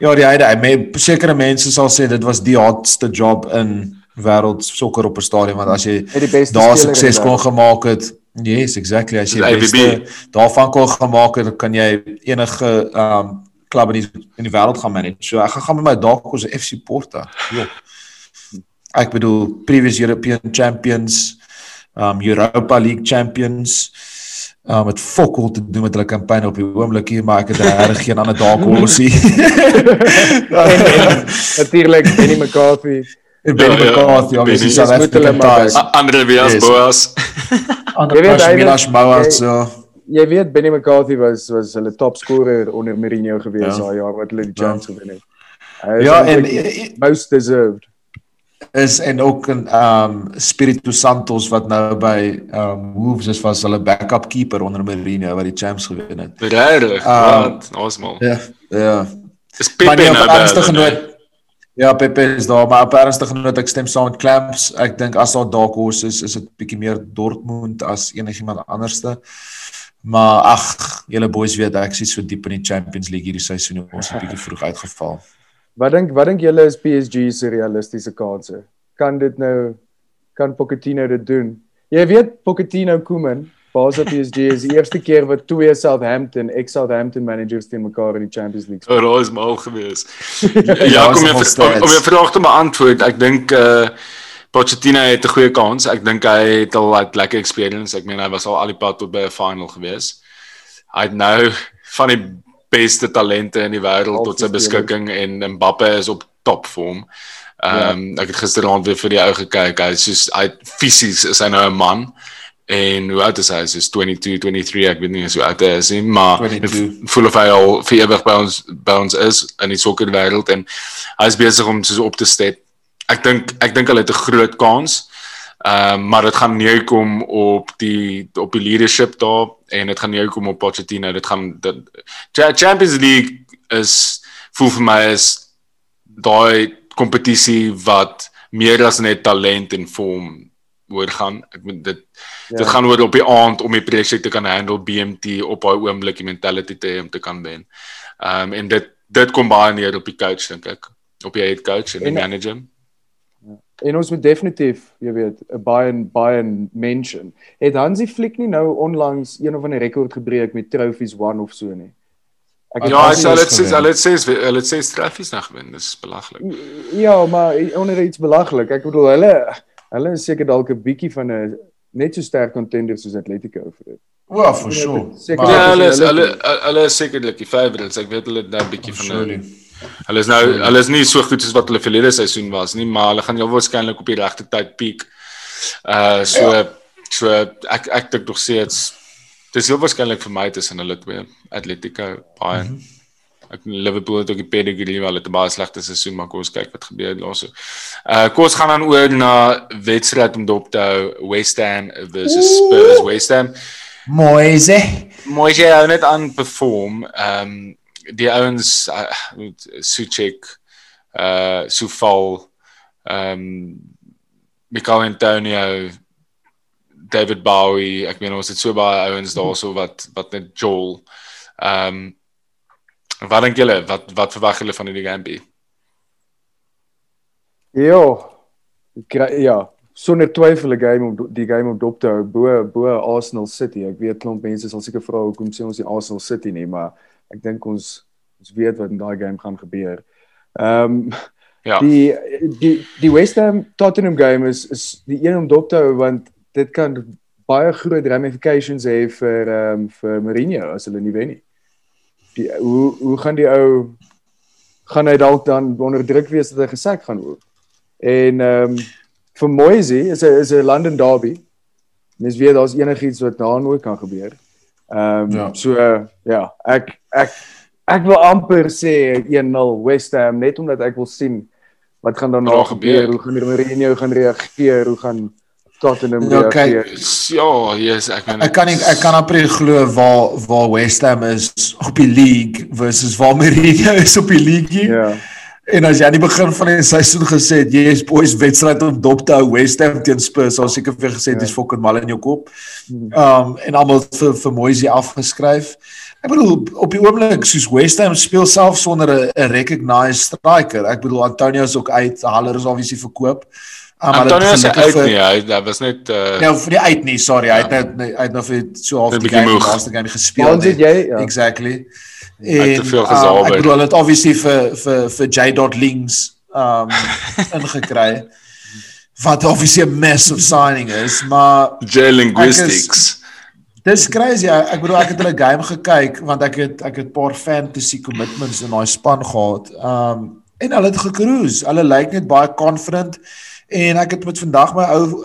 Ja, die hyde, hy me, sekere mense sal sê dit was die hardste job in wêreld sokker op 'n stadion want as jy daar sukses kon gemaak het. Yes, exactly. As jy beste daarvan kon gemaak het, dan kan jy enige ehm um, klub in die in die wêreld gaan manage. So ek gaan gaan met my Dakos FC Porto. Jo. Ek bedoel previous European champions, um Europa League champions. Um met fokol te doen met hulle kampanje op die oomblik hier, maar ek het regtig geen ander Dakos nie.
Natuurlik Benny McCarthy.
En Benny
Ja, ja,
McCarthy, obviously
Benny.
South African ties.
Andre Vias
Yes.
Boas.
Weet, hy-
Milas Mouat
jy- weet Benny McCarthy was was hulle topscorer onder Mourinho gewees
Ja.
daai jaar wat hulle die
Ja.
chance gewen het. Hy
Ja, en
eintlik most deserved.
is en ook 'n um Spiritu Santos wat nou by um Wolves is was hulle backup keeper onder Mourinho wat die champs gewen het.
Regtig.
Ah.
Wat? Awesome.
Ja, ja.
Pepe
nie op
nou.
'n ernstige
by hulle,
noot. Ja, Pepe is daar, maar op 'n ernstige noot ek stem saam met Clamps. Ek dink as daar dalk hoes is, is dit bietjie meer Dortmund as enigiemand anderste. Maar ag, julle boys weet ek is so diep in die Champions League hierdie seisoen, ons het bietjie vroeg uitgeval.
Wat dink wat dink julle is PSG se realistiese kanse? Kan dit nou kan Pochettino dit doen? Jy weet Pochettino Koeman, baas van PSG is die eerste keer wat twee Southampton, ex-Southampton managers teen mekaar in die Champions League speel.
Oh, daar is mal gewees.
Ja,
ja, kom jy om, jou vraag te beantwoord. Ek dink uh Pochettino het 'n goeie kans. Ek dink hy het al 'n lekker experience. Ek meen hy was al al die pad tot by 'n final gewees. Hy het nou van die beste talente in die wêreld tot sy beskikking en Mbappe is op topvorm. Ehm um, ek het gisteraand weer vir die ou gekyk. Hy is soos hy fisies is hy nou 'n man. En hoe oud is hy? Hy is 22, 23, ek weet nie eens hoe oud hy is nie, maar
22.
dit voel of hy al vir ewig by ons by ons is in die sokkerwêreld en hy is besig om soos op te step. Ek dink ek dink hulle het 'n groot kans. Ehm um, maar dit gaan neerkom op die op die leadership daar en dit gaan neerkom op Pochettino. Dit gaan dit Cha- Champions League is voel vir my is daai kompetisie wat meer as net talent en vorm oor gaan. Ek moet dit ja. Dit gaan oor op die aand om die projek te kan handle BMT op daai oomblik die mentality te hê om te kan wen. Ehm um, en dit dit kom baie neer op die coach dink ek, op die head coach en die
En-
manager.
En ons moet definitief, jy weet, 'n baie baie mention. Het Hansi Flick nie nou onlangs een of ander rekord gebreek met trophies won of so nie? Ek
Ja, hy sê dit sê
gewen.
hulle sê hulle sê straffies nog wen. Dis belaglik.
Ja, maar onder iets belaglik. Ek bedoel hulle hulle is seker dalk 'n bietjie van 'n net so sterk contender soos Atletico vir dit.
Well, for sure.
Seker
Maar-
Ja, hulle is
hulle-
hulle is sekerlik die favorites. Ek weet hulle het nou 'n bietjie van 'n. Hulle is nou hulle is nie so goed soos wat hulle verlede seisoen was nie, maar hulle gaan heel waarskynlik op die regte tyd piek. Uh so ja. so ek ek dink nog steeds dis heel waarskynlik vir my tussen hulle twee Atletico Bayern. Mm -hmm. Ek Liverpool het ook die pedigree wel het 'n baie slegte seisoen, maar kom ons kyk wat gebeur daarso. Uh kom ons gaan dan oor na wedstryd om dop te hou West Ham versus Spurs. West Ham
Moise.
Jy hou net aan perform. Ehm um, die ouens uh, Suchek uh Sufal ehm um, Michael Antonio David Bowie, ek meen ons het so baie ouens daarso wat wat net Joel. Ehm um, wat dink julle? Wat wat verwag julle van hierdie game?
Ja. Ek kry- Ja, sonder twyfel 'n game om die game op dop te hou bo bo Arsenal City. Ek weet klomp mense sal seker vra hoekom sê ons die Arsenal City nie, maar ek dink ons ons weet wat in daai game gaan gebeur. Ehm um,
Ja.
Die die die West Ham Tottenham game is is die een om dop te hou want dit kan baie groot ramifications hê vir ehm um, vir Mourinho as hulle nie wen nie. Die hoe hoe gaan die ou gaan hy dalk dan onder druk wees dat hy gesek gaan word. En ehm um, vir Moisey is 'n is 'n London derby. Mens weet daar's enigiets wat daar nooit kan gebeur. Ehm um, ja. so uh, ja, ek ek ek wil amper sê 1-0 West Ham net omdat ek wil sien wat gaan daarna gebeur? gebeur, hoe gaan Mourinho gaan reageer, hoe gaan Tottenham
ja,
reageer?
Kyk, ja, yes, ek
meen ek kan nie ek kan amper glo waar waar West Ham is op die league versus waar Mourinho is op die league. Ja. En as jy aan die begin van die seisoen gesê het jy is boys wedstryd om dop te hou West Ham teen Spurs, sou seker vir gesê dis ja. fucking mal in jou kop. Hmm. Um en almal vir vir Moisey afgeskryf. Ek bedoel op die oomblik soos West Ham speel self sonder 'n recognized striker. Ek bedoel Antonio is ook uit, Haller is obviously verkoop.
Um, Antonio is uit vir, nie, hy daar was net uh
Ja, vir die uit nie, sorry. Ja. Hy het nou hy het nou vir so half die game laaste game gespeel.
Wat sê jy? Ja.
Exactly. En te veel gesaal. Um, ek bedoel dit obviously vir vir vir J. Links um ingekry. Wat obviously 'n massive signing is, maar
J linguistics.
Dis crazy. Ek bedoel ek het hulle game gekyk want ek het ek het 'n paar fantasy commitments in daai span gehad. Um en hulle het gekruis. Hulle lyk net baie confident en ek het met vandag my ou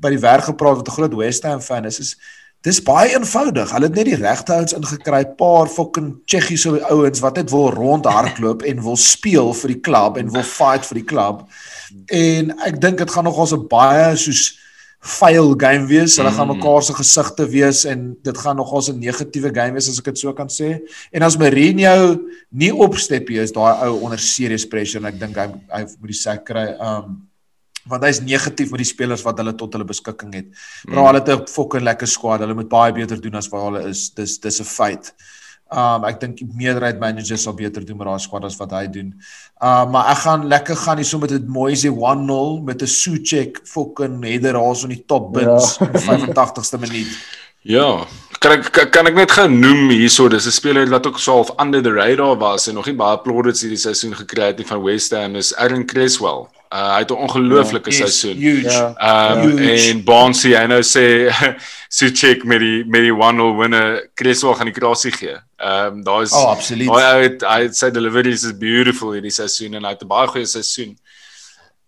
by die werk gepraat wat 'n groot West Ham fan is. is Dis baie eenvoudig. Hulle het net die regte ouens ingekry, paar fucking Tsjechiese ouens wat net wil rondhardloop en wil speel vir die klub en wil fight vir die klub. En ek dink dit gaan nogals 'n baie soos fail game wees. Hulle gaan mm. mekaar se gesigte wees en dit gaan nogals 'n negatiewe game wees as ek dit so kan sê. En as Mourinho nie opstep hier is daai ou onder serious pressure en ek dink hy hy moet die sack kry. Um want hy's negatief met die spelers wat hulle tot hulle beskikking het. Maar mm. hulle het 'n fucking lekker squad. Hulle moet baie beter doen as wat hulle is. Dis dis 'n feit. Um ek dink die meerderheid managers sal beter doen met daai squad as wat hy doen. Um maar ek gaan lekker gaan hier so met 'n Moise 1-0 met 'n Suchek fucking header raas in die top bins ja. in die 85ste minuut.
Ja, kan ek kan ek net genoem hierso, dis 'n speler wat ook so half under the radar was en nog nie baie plaudits hierdie seisoen gekry het nie van West Ham is Aaron Creswell. Uh, hy het 'n ongelooflike ja, seisoen.
Ja.
Um en Bonsie, I know sê so check met die met die 1-0 wenner Creswell gaan die krasie gee. Um daar is
Oh, absoluut.
Hy het hy het sy deliveries is beautiful hierdie seisoen en hy het 'n baie goeie seisoen.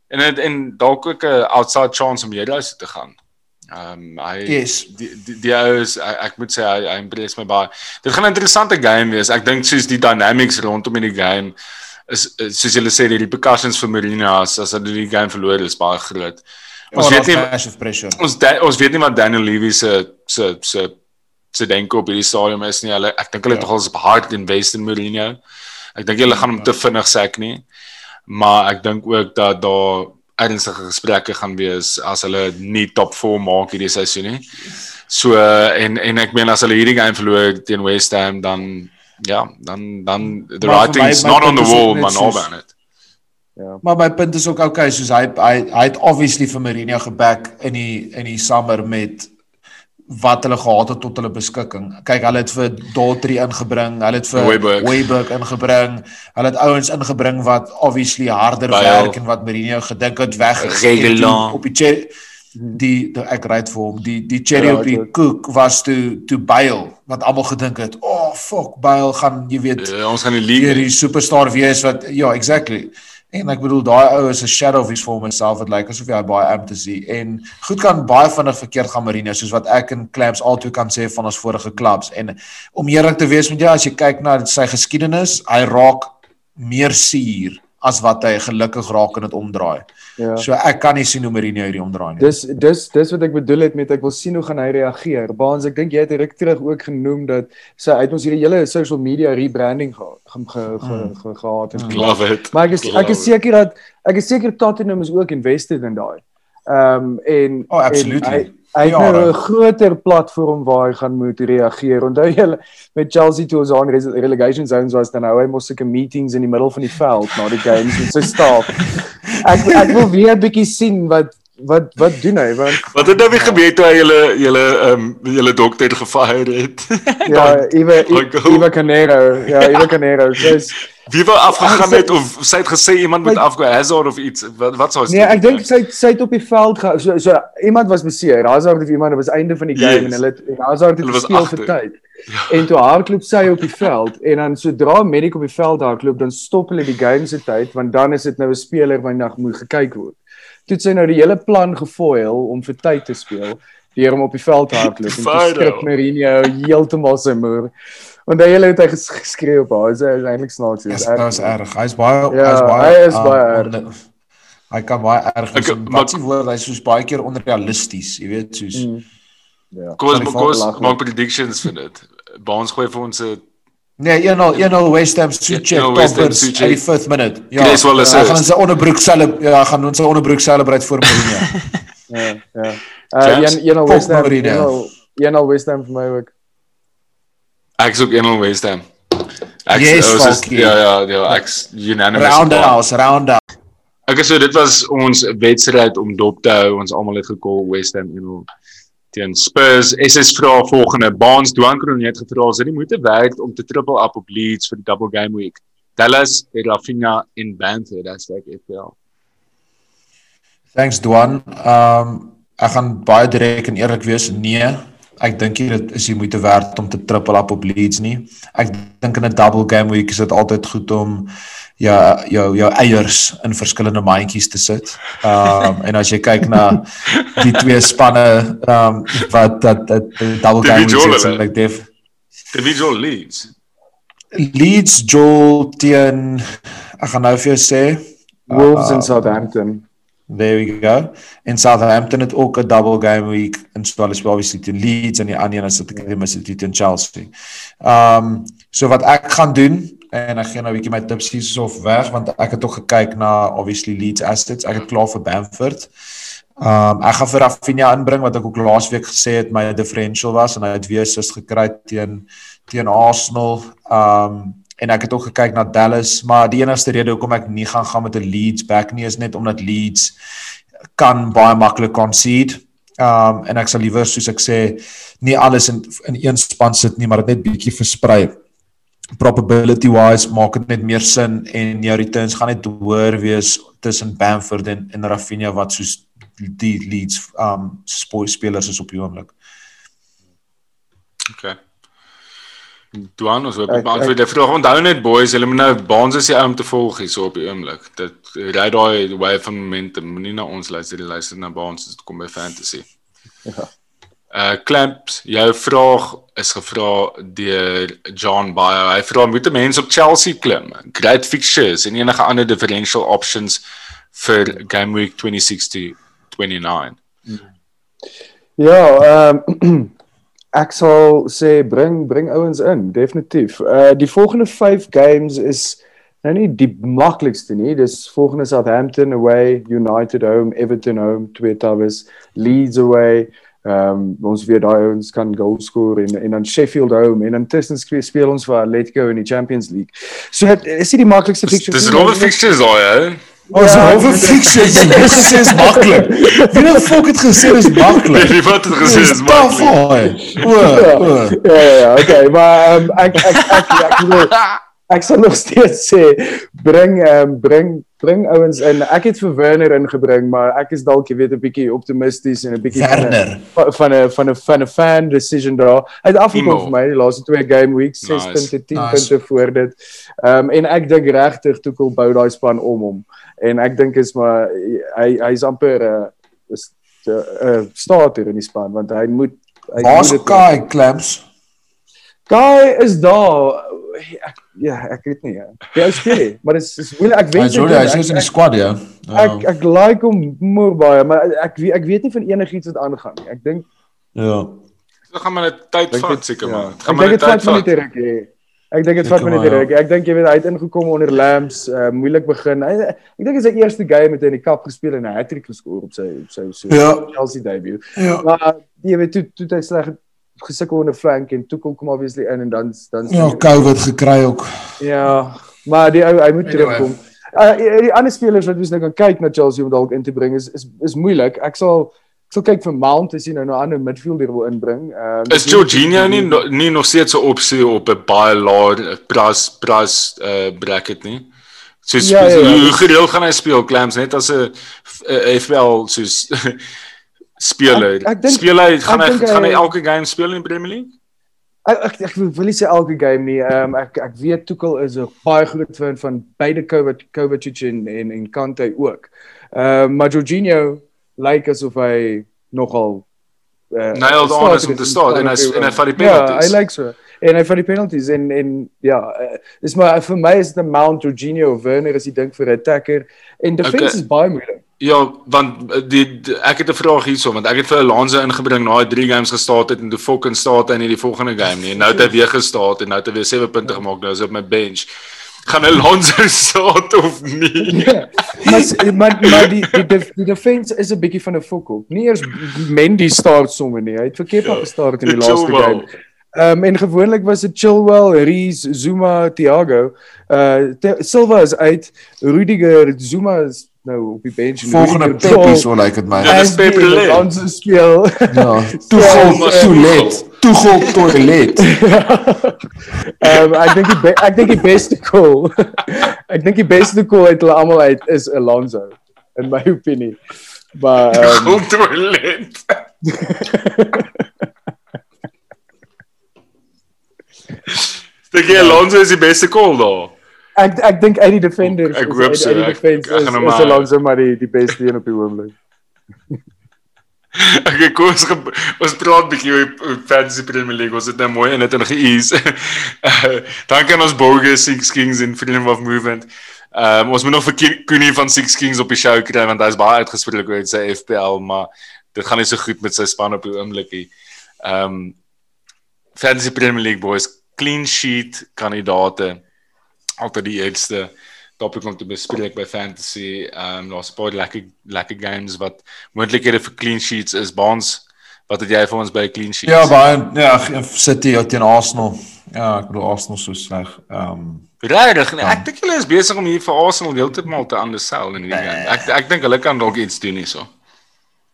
En het, en dalk ook 'n outside chance om hierdie huis te gaan. Ehm um, hy
yes.
die die, die is ek, ek moet sê hy hy impress my baie. Dit gaan 'n interessante game wees. Ek dink soos die dynamics rondom in die game is, soos julle sê die repercussions vir Mourinho as as hy die game verloor is baie groot.
Ons oh, weet nie
ons ons weet nie wat Daniel Levy se se se se denke op hierdie stadium is nie. Hulle ek dink hulle het ja. nogals hard invest in Mourinho. Ek dink hulle gaan hom te vinnig sek nie. Maar ek dink ook dat daar ernstige gesprekke gaan wees as hulle nie top 4 maak hierdie seisoen nie. So en en ek meen as hulle hierdie game verloor teen West Ham dan ja, dan dan the maar writing is not on the wall man nou about it.
Ja. Maar my punt is ook okay soos hy hy hy het obviously vir Mourinho geback in die in die summer met wat hulle gehad het tot hulle beskikking. Kyk, hulle het vir Daughtry ingebring, hulle het vir Wayburg ingebring. Hulle het ouens ingebring wat obviously harder Bail. werk en wat Mourinho gedink het weg op die cherry, die, die ek ry vir hom. Die die cherry ja, op die koek was toe toe Bale wat almal gedink het, "Oh fuck, Bale gaan, jy weet,
uh, ons gaan die league
die superstar wees wat ja, exactly." En ek bedoel daai ou is 'n shadow of his former self wat lyk asof hy baie amp te sien en goed kan baie vinnig verkeerd gaan Marino soos wat ek en Clamps altoe kan sê van ons vorige klubs en om eerlik te wees met jou as jy kyk na sy geskiedenis hy raak meer suur as wat hy gelukkig raak en dit omdraai. Ja. So ek kan nie sien hoe Mourinho hierdie omdraai nie.
Dis dis dis wat ek bedoel het met ek wil sien hoe gaan hy reageer. Baans ek dink jy het ruk terug ook genoem dat sy uit ons hierdie hele social media rebranding gehad ge, ge, ge, hmm. ge, gehad
het. Love it.
Maar ek is ek is seker dat ek is seker Tottenham is ook invested in daai. Ehm um, en
Oh, absolutely. En,
Hy het nou 'n groter platform waar hy gaan moet reageer. Onthou jy met Chelsea toe ons aan relegation zones was dan nou hy mos sulke meetings in die middel van die veld na die games met sy staf. Ek ek wil weer 'n bietjie sien wat wat wat doen hy? Want
Wat het nou weer gebeur toe hy julle julle ehm julle dokter gefire het?
ja, Iwe. Iwe Canero. Ja, Iwe Canero. Dis
Wie wou afgegaan
sê-
het of sy het gesê iemand moet afgaan Hazard of iets. Wat wat sou
Nee, ek dink sy sy het op die veld ge, so so iemand was beseer. Hazard of iemand was einde van die game
Yes.
en hulle en Hazard het gespeel vir tyd. En toe hardloop sy op die veld en dan sodra medic op die veld hardloop, dan stop hulle die game se tyd want dan is dit nou 'n speler wat nog moet gekyk word. Toe het sy nou die hele plan gefoil om vir tyd te speel deur hom op die veld te hardloop en
Fido.
skrik Mourinho heeltemal sy moer. Want hy hele het hy ges- geskree op haar. Sy is eintlik snaaks.
Ja,
Dis
dit is erg. Hy's baie
Ja,
hy's baie
hy is
um,
baie erg.
onder- Hy kan baie erg wees. En Wat s'ie woord, hy's soos baie keer onrealisties, jy weet, soos
Mm. Ja.
Kom ons kom ons maak predictions vir dit. Baans gooi vir ons 'n
Nee, 1-0 1-0 West Ham
1-0 West Ham,
toppers
Soucek.
85th minute. Ja,
Creswell
hy
assist.
gaan in sy onderbroek self ja, hy gaan in sy onderbroek celebrate voor Mourinho.
Ja, ja. Uh
James,
een een al
Pop
West Ham,
Mourinho.
een al een al West Ham vir my ook.
Ek is ook 1-0 West Ham. Ek
Yes,
ons is-
Falkie.
ja ja, ja, ek's unanimous.
Roundhouse, roundhouse.
Ek so dit was ons wedstryd om dop te hou. Ons almal het gekol West Ham 1-0 teen Spurs. SS vra volgende. Baans Dwankron het gevra as dit nie moeite werd om te triple up op Leeds vir die double game week. Dallas, Rafinha en Banther, that's like FPL.
Thanks Dwan. Um ek gaan baie direk en eerlik wees. Nee, ek dink nie dit is die moeite werd om te triple up op Leeds nie. Ek dink in 'n double game week is dit altyd goed om ja jou jou eiers in verskillende mandjies te sit. Um en as jy kyk na die twee spanne um wat dat dat die double game week is like def
Individual Leeds.
Leeds Joel teen ek gaan nou vir jou sê
Wolves
uh,
in Southampton.
There we go. En Southampton het ook 'n double game week in so hulle speel obviously teen Leeds en die ander een is dit ek mis dit teen Chelsea. Um so wat ek gaan doen en ek gee nou 'n bietjie my tips hier of weg want ek het ook gekyk na obviously Leeds assets. Ek het klaar vir Bamford. Um ek gaan vir Rafinha inbring wat ek ook laasweek gesê het my differential was en hy het weer sus gekry teen teen Arsenal. Um en ek het ook gekyk na Dallas, maar die enigste rede hoekom ek nie gaan gaan met 'n Leeds back nie is net omdat Leeds kan baie maklik concede. Um en ek sal liewer soos ek sê nie alles in in een span sit nie, maar dit net bietjie versprei. Probability wise maak dit net meer sin en jou returns gaan net hoër wees tussen Bamford en en Rafinha wat soos die Leeds um spoil spelers is op die oomblik.
Okay. Duan ons hoop
Ek-
beantwoord die vraag. Onthou net boys, julle moet nou Baans is die ou om te volg hierso op die oomblik. Dit ry daai way van momentum. Moenie na ons luister, jy luister na Baans as dit kom by fantasy.
Ja.
Uh Clamps, jou vraag is gevra deur John Bayo. Hy vra moet 'n mens op Chelsea klim? Great fixtures en enige ander differential options vir game week 26 to 29.
Ja, ehm ek sal sê bring bring ouens in, definitief. Uh die volgende 5 games is nou nie die maklikste nie. Dis volgende Southampton away, United home, Everton home, twee tawes, Leeds away. Ehm um, ons weet daai ouens kan goal score en en dan Sheffield home en dan tussen speel, ons vir Atletico in die Champions League. So dit is nie die maklikste fixture.
dis rowwe
dit is-
fixtures daai, hè?
Ons
Ja,
halwe
dit-
fixtures en dis gesê is maklik. Wie het fok het gesê is maklik?
Wie wat het gesê is
maklik.
maklik.
O, o.
ja, ja, ja, okay, maar um, ek ek ek ek, ek, sal nog steeds sê bring um, bring bring ouens in. Ek het vir Werner ingebring, maar ek is dalk jy weet 'n bietjie optimisties en 'n bietjie van 'n-
Werner.
van 'n van 'n van 'n fan decision daar. Hy het afgekom vir my die laaste twee game weeks, 6
Nice,
punte, 10
nice.
punte voor dit. Ehm um, en ek dink regtig Tuchel bou daai span om hom. En ek dink is maar hy hy's amper 'n uh, is 'n uh, starter in die span want hy moet hy
Waar's Kai Clamps?
Guy is daar. Ek, ja, ek weet nie. Ja. Ou speel, nie, maar dit is is moeilik. Ek
Hy
weet
is hy
nie.
is in die squad ja.
Ek ek like hom moer baie, maar ek weet- ek weet nie van enigiets wat aangaan nie. Ek dink
Ja.
Dit gaan maar 'n tyd
Ek
vat
dink-
seker
ja.
maar. Dit
Ek
gaan maar
dink
'n
dit vat
tyd
my net
vat.
ruk. hè. Ek dink dit
Ek
vat my net ruk. Ek dink jy weet hy het ingekom onder Lambs, uh, moeilik begin. Hy, ek dink dit is sy eerste game met hy in die kap gespeel en 'n hattrick geskoor op sy op sy so
Ja.
Chelsea debut.
Ja.
Maar jy weet toe toe hy sleg gesukkel onder flank en toe kom kom obviously in en dan dan
Ja, COVID gekry ook.
Ja, maar die ou hy moet
Anyway.
terugkom. uh, die ander spelers wat ons nou kan kyk na Chelsea om dalk in te bring is is is moeilik. Ek sal ek sal kyk vir Mount as jy nou 'n ander midfielder wil inbring. Ehm
Is Jorginho nie no- nie nog steeds 'n opsie op 'n baie laer prys prys uh bracket nie? Soos
Ja, ja, ja,
hoe gereeld gaan hy speel Clams net as 'n uh, FPL soos speler.
Ek- ek dink-
speel hy gaan
ek
hy
dink
gaan hy
hy-
elke game speel in die Premier League?
Ek ek, ek wil nie sê elke game nie. Ehm um, ek ek weet Tuchel is 'n baie groot fan van beide Kovac Kovacic en en en Kante ook. Ehm um, maar Jorginho lyk asof hy nogal uh,
Nailed on is om te start en hy en hy vat die
Ja,
penalties.
hy lyk so. En hy vat die penalties en en ja, uh, dis maar vir my is dit 'n Mount Jorginho of Werner as jy dink vir 'n attacker en defense
Okay.
is baie moeilik.
Ja, want eh, die, die ek het 'n vraag hierso want ek het vir Alonso ingebring na hy 3 games gestaan het en toe fucking staat hy in die volgende game nie. En nou het hy weer gestaan en nou het hy weer 7 punte gemaak nou is hy op my bench. Gaan Alonso staat of nie?
Ja. maar maar maar die die def, die defense is 'n bietjie van 'n fokol. Nie eers Mendy start sommer nie. Hy het verkeerd
Ja.
gestart in die
Die
laaste game. Ehm um, en gewoonlik was dit Chilwell, Rees, Zuma, Thiago. Uh Silva is uit, Rudiger, Zuma is nou op die bench en
Volgende Peppi
goal.
so lyk dit my.
Ja, dis
As die
Pep Lele.
Alonso speel.
Ja, toegel
maar
toilet, toegel toilet.
Ehm um, ek dink die be- ek dink die beste goal. ek dink die beste goal uit hulle almal uit is Alonso in my opinie. Maar ehm um,
Kom toilet. Dink jy Alonso is die beste call daar?
Ek ek dink uit die defenders
Ek hoop so,
uit die
ek-
defense
ek
is, is
maar-
Alonso maar die die beste een op die oomblik.
Okay, kom ons ge- ons praat 'n bietjie oor Fantasy Premier League. Ons het nou mooi en dit en geëase. Uh, Dankie aan ons Bogus Six Kings en Freedom of Movement. Ehm um, ons moet nog vir Koenie van Six Kings op die show kry want hy's baie uitgespreek oor sy FPL, maar dit gaan nie so goed met sy span op die oomblik nie. Ehm um, Fantasy Premier League boys clean sheet kandidate altyd die eerste topic om te bespreek by fantasy. Ehm um, daar's 'n paar lekker lekker games wat moontlikhede vir clean sheets is. Baans, wat het jy vir ons by clean sheets?
Ja, baie ja, City teen Arsenal. Ja, ek bedoel Arsenal so sleg. Ehm um,
Regtig, nee, ek dink hulle is besig om hier vir Arsenal heeltemal te undersell in hierdie game. Ek ek dink hulle kan dalk iets doen hierso.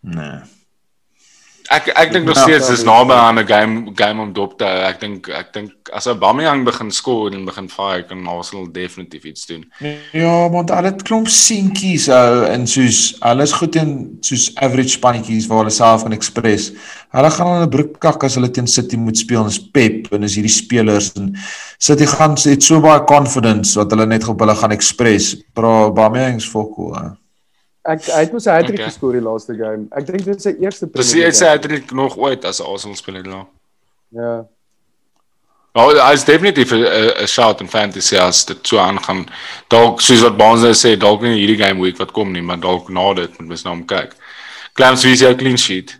nee.
Ek ek dink nog
Ja,
steeds dis naby aan 'n game game om dop te hou. Ek dink ek dink as Aubameyang begin skoor en begin fire kan Arsenal definitief iets doen.
Ja, want hulle het klomp seentjies ou en soos hulle is goed in soos average spannetjies waar hulle self kan express. Hulle gaan hulle broek kak as hulle teen City moet speel en is Pep en is hierdie spelers en City gaan het so baie confidence wat hulle net op hulle gaan express. Bro, Aubameyang's fokol. Ou.
Ek hy het mos 'n hattrick
Okay.
geskor die laaste game. Ek dink dit is sy eerste
Dis
Premier
hy sê
League
hy het nog ooit as 'n Arsenal speler nou.
game. Ja.
Nou, hy is definitief 'n shot in fantasy as dit so aangaan. Dalk soos wat Baans nou sê, dalk nie hierdie game week wat kom nie, maar dalk na dit moet mens na hom kyk. Clams wie is jou clean sheet?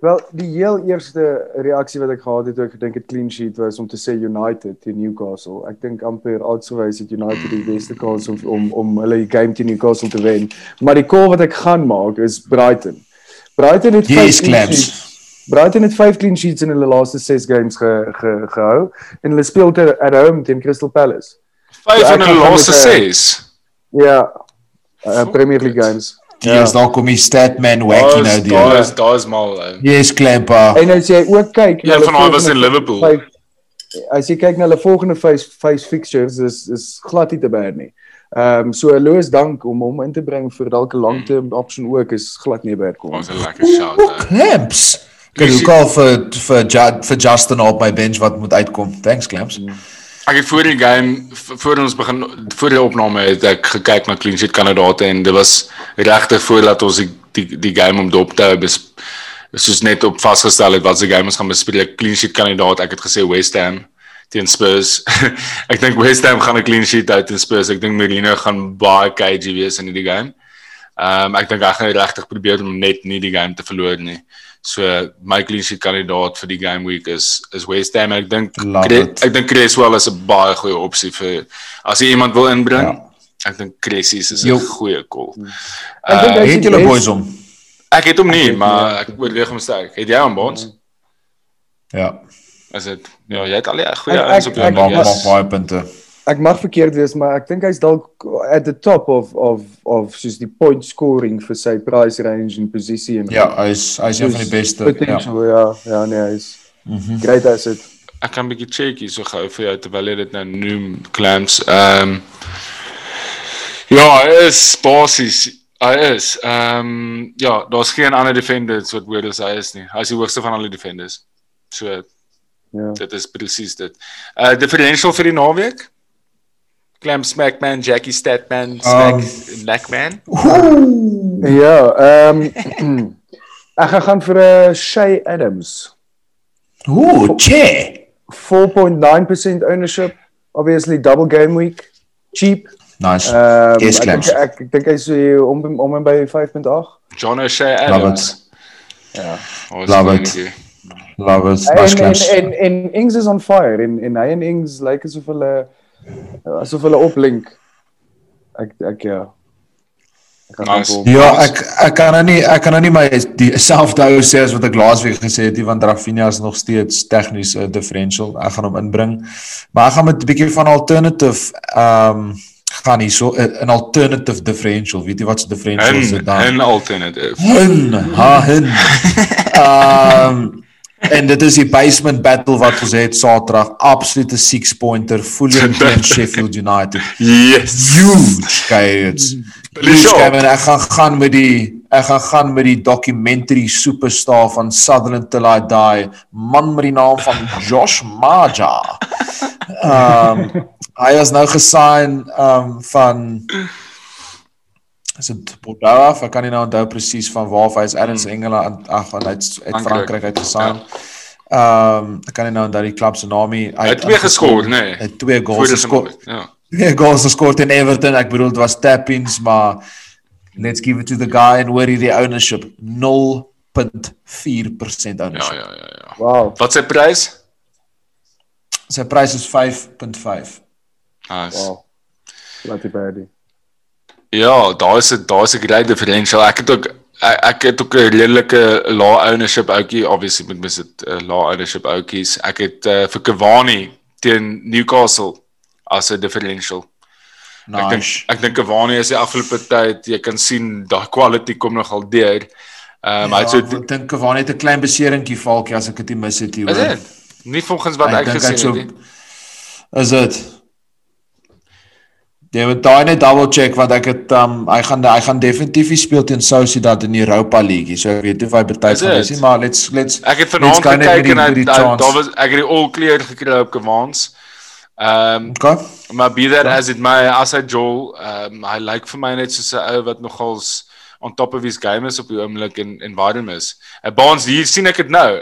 Wel, die heel eerste reaksie wat ek gehad het toe ek gedink het clean sheet was om te sê United teen Newcastle. Ek dink amper alsowys het United die beste kans om om om hulle die game teen Newcastle te wen. Maar die call wat ek gaan maak is Brighton. Brighton het
Yes,
clean sheets. Brighton het 5 clean sheets in hulle laaste 6 games ge, ge, gehou en hulle speel te at home teen Crystal Palace.
5
Ja,
in
gaan
laaste
met, eh,
6.
Ja. Uh, Premier League games.
Die is daar kom die statman wacky nou die.
Daar is daar is mal. ou.
Yes, Klempa.
En as jy ook kyk
Een
hulle
van daai was in Liverpool.
vyf- As jy kyk na hulle volgende vyf vyf fixtures is is glad nie te bad nie. Ehm um, so Louis dank om hom in te bring vir dalk 'n langterm option ook is glad nie bad call.
Ons 'n lekker shout. ou.
Clamps. Kan jy call vir vir Ju- vir Justin op my bench wat moet uitkom. Thanks Clamps.
Ek het voor die game voor ons begin voor die opname het ek gekyk na clean sheet kandidaate en dit was regtig voordat ons die die, die game om dop te hou soos net op vasgestel het wat se game ons gaan bespreek clean sheet kandidaat ek het gesê West Ham teen Spurs. ek dink West Ham gaan 'n clean sheet hou teen Spurs. Ek dink Mourinho gaan baie cagey wees in hierdie game. Ehm um, ek dink hy gaan regtig probeer om net nie die game te verloor nie. So my sheet kandidaat vir die game week is is West Ham. Ek dink ek dink Cresswell is 'n baie goeie opsie vir as jy iemand wil inbring.
Ja.
Ek dink Cressy is 'n goeie call.
Ek dink
Uh,
Het julle boys om?
ek het hom nie,
het
maar ek oorweeg hom sterk. Het jy hom bonds?
Ja.
Is dit Ja, jy het al ja, goeie
Ek-
ouens op
ek-
jou
ek-
Maak
lys.
maak baie punte.
Ek mag verkeerd wees, maar ek dink hy's dalk at the top of of of soos die point scoring vir sy price range en posisie en
Ja, hy is hy is een van die beste. Ja.
potential, ja. Ja, nee, hy's
Mhm.
great asset.
Ek kan 'n bietjie check hier so gou vir jou terwyl jy dit nou noem, Clams. Ehm um, Ja, hy is basies hy is. Ehm um, ja, daar's geen ander defenders wat hoor as hy is nie. Hy is die hoogste van al die defenders. So
Ja.
dit is presies dit. Uh differential vir die naweek? Clam Smackman, Jackie Statman, Smack um, Blackman.
Ja, ehm ek gaan gaan vir 'n uh, Shay Adams.
Ooh, che.
4.9% ownership, obviously double game week, cheap.
Nice.
Ehm
Yes,
ek
Clams.
ek, ek dink hy's so om om en by 5.8.
John O'Shea
Love
Adams.
Ja.
Oh,
Love it. Love it. Nice
En en en en Ings is on fire en en hy en Ings lyk asof hulle asof hulle oplink. Ek ek ja. Ek
Nice.
Ja, ek ek kan nou nie ek kan nou nie my dieselfde hou sê as wat ek laasweek gesê het, want Rafinha is nog steeds tegnies 'n differential. Ek gaan hom inbring. Maar ek gaan met 'n bietjie van alternative ehm um, gaan hier so 'n 'n alternative differential. Weet jy wat se differential is dit dan?
en alternative.
Hun, ha hun. Ehm en dit is die basement battle wat ons het Saterdag. Absolute six pointer Fulham teen Sheffield United.
Yes.
Huge guys. Huge game en ek gaan gaan met die ek gaan gaan met die documentary superstar van Sutherland Till I Die, man met die naam van Josh Maja. Ehm um, hy is nou gesign ehm um, van is dit Bordeaux af? Ek kan nie nou onthou presies van waar af hy is ergens Engeland ag van uit uit
Frankryk.
Uit gesign. Ehm um, ek kan nie nou onthou die klub se naam nie.
Hy het twee geskor, nê?
Hy het twee goals
naweek, Ja.
Twee goals geskor teen Everton. Ek bedoel dit was tap-ins, maar let's give it to the guy and where die ownership 0.4%
Ja,
ownership.
ja, ja, ja.
Wow.
Wat sy prys?
Sy prys is 5.5.
Nice.
Wow. Laat die baie.
Ja, daar is 'n daar is 'n great differential. Ek het ook ek, ek het ook 'n redelike lae ownership ouetjie, obviously met mis dit uh, lae ownership ouetjies. Ek het uh, vir Cavani teen Newcastle as 'n differential. Ek dink
Nice.
ek dink Cavani is die afgelope tyd, jy kan sien daai quality kom nogal deur. Ehm um,
Ja,
so
ek dink Cavani het 'n klein beseringkie valkie as ek dit mis het hier
is dit nie volgens wat ek
hy
gesien
so-
het nie.
Is dit? Jy moet daai net double check want ek het um hy gaan hy gaan definitief speel teen Sociedad in die Europa League. So ek weet nie of hy betyds gaan
dit?
wees nie, maar let's let's
Ek het vanaand gekyk en daar was ek het die all clear gekry op Cavans. Ehm um,
Okay.
Maar be that as it may, as hy Joel, um, hy lyk vir my net soos 'n ou wat nogals on top of his game is op die oomblik en en warm is. Hy Baans hier sien ek dit nou.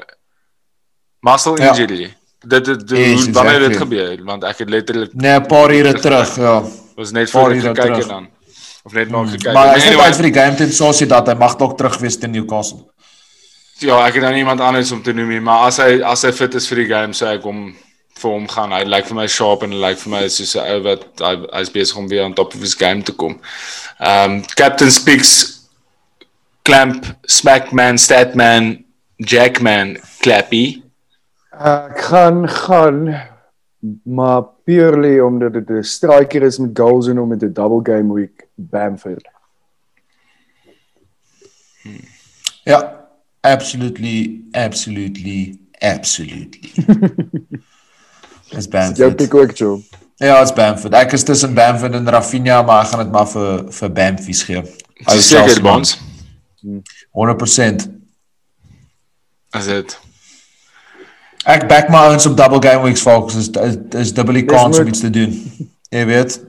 Muscle
Ja.
injury. Dit dit
Yes,
hoe wanneer dit
exactly.
gebeur want ek het letterlik
Nee, 'n paar ure terug, ja.
Was net voor
ure
gekyk
terug.
het dan. Of net maar gekyk.
Maar hy's
Anyway,
uit vir die game teen Sociedad. Hy mag dalk terug wees teen Newcastle.
Ja, ek het nou niemand anders om te noem nie, maar as hy as hy fit is vir die game, sê ek hom vir hom gaan. Hy lyk vir my sharp en hy lyk vir my soos 'n ou wat hy hy's besig om weer aan top of his game te kom. Um Captain Speaks Clamp Smackman Statman Jackman Clappy.
Ek gaan gaan maar purely omdat dit 'n striker is met goals en hom met 'n double game week Bamford.
Ja, absolutely, absolutely, absolutely. Dis
Jou
Bamford.
pick ook, Joe.
Ja, dit's Bamford. Ek is tussen Bamford en Rafinha, maar ek gaan dit maar vir vir Bamfies gee. Ou
Dis seker
Chelsea man.
Bonds.
100%.
As dit.
Ek back my ouens op double game weeks folks. Is is, is dubbele
Dis
kans om
moet-
iets te doen. Jy weet.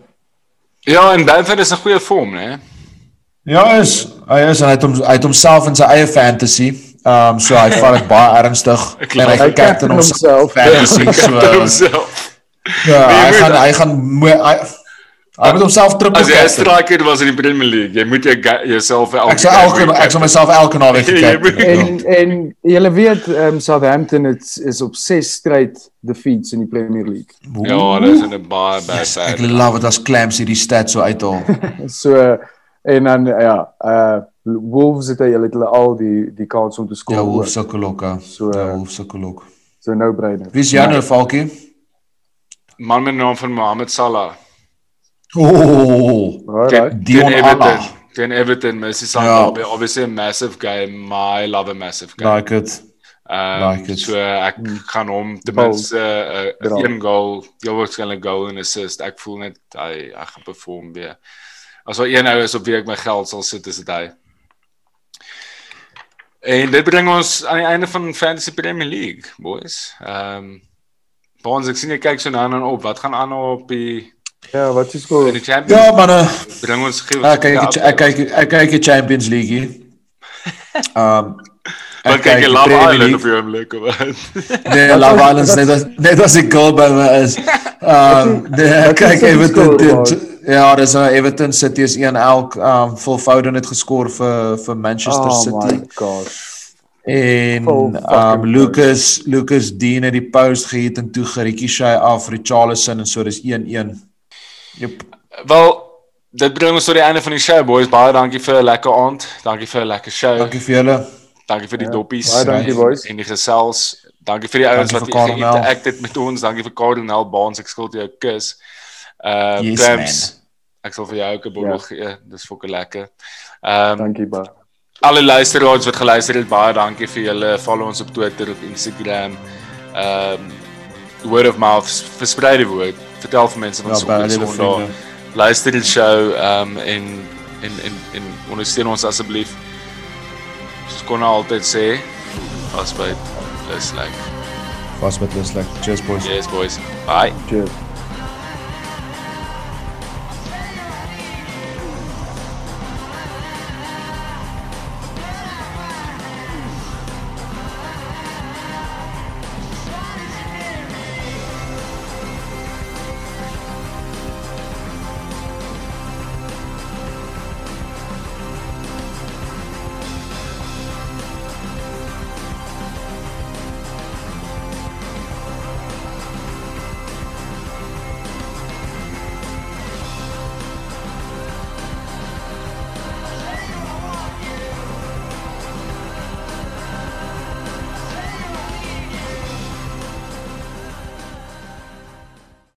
Ja, en Bamford is 'n goeie vorm, né?
Ja, hy is hy is en hy het hom hy het homself in sy eie fantasy. Ehm um, so hy vat dit baie ernstig en hy
Hy
captain
captain
homself fantasy so
homself.
ja,
Nee,
hy
moet-
gaan hy gaan moe- hy hy moet homself triple
As jy 'n striker was in die Premier League, jy moet ga- jouself elke
Ek sal elke ek sal myself elke naweek
Jy
gekap.
moet-
En en julle weet um, Southampton het, is op 6 straight defeats in die Premier League.
Ja, hulle is 'n baie bad
Yes, ek
side.
love dit as clams hierdie stats so uithaal.
So en dan ja, uh Wolves het hy het hulle al die die kans om te
Ja,
skoor.
Wolf sukkel ook. hè.
So,
Ja, Wolf sukkel ook.
so no brainer.
Wie is jou nou, Falkie?
man met naam van Mohamed Salah.
Oh,
Alright.
Dion
Everton. Teen Everton, Salah,
Ja.
yeah. obviously a massive game, I love a massive game.
Like it.
Um,
like it.
so ek
Hmm.
gaan hom ten minste 'n uh,
Dra.
een goal, heel waarskynlik goal en assist. Ek voel net hy hy gaan perform weer. As daar een ou is op wie ek my geld sal sit, is dit hy. En dit bring ons aan die einde van Fantasy Premier League, boys. Ehm um, Bonds, ek sien jy kyk so nou en dan op. Wat gaan aan op die
Ja, wat is
Champions?
Ja, manne.
bring ons gee
Ek kyk ek kyk ek kyk die Champions League hier. Um
Wat kyk jy Love Island op jou oomblik of wat?
Nee, Love Island net as net as ek goal by my is. Um nee, kyk Everton? Ja, dis nou Everton City is 1 elk um volvouding het geskor vir vir Manchester
Oh
City.
my gosh.
En um Lucas Lucas Dean het die post gehit en toe Gerritjie Shay af Richarlison en so dis 1-1. Jep.
Wel, dit bring ons tot die einde van die show boys. Baie dankie vir 'n lekker aand. Dankie vir 'n lekker show.
Dankie vir julle.
Dankie vir die
Ja,
doppies.
baie dankie, boys.
En die gesels. Dankie vir die ouens wat geïnterakt het met ons. Dankie vir Cardinal Baans. Ek skuld jou 'n kus. Uh
Yes,
Trams, ek sal vir jou ook 'n bottel
Ja.
gee. Dis fokke lekker. Ehm um,
Dankie ba.
alle luisteraars wat geluister het, baie dankie vir julle. Follow ons op Twitter, op Instagram. Ehm um, word of mouth, versprei die woord. Vertel vir mense van
Ja, by
Sondag. Luister die show ehm um, en en en en ondersteun ons asseblief. Soos kon altyd sê, as by is like
Was met Luslik. Cheers boys.
yes boys. Bye.
Cheers.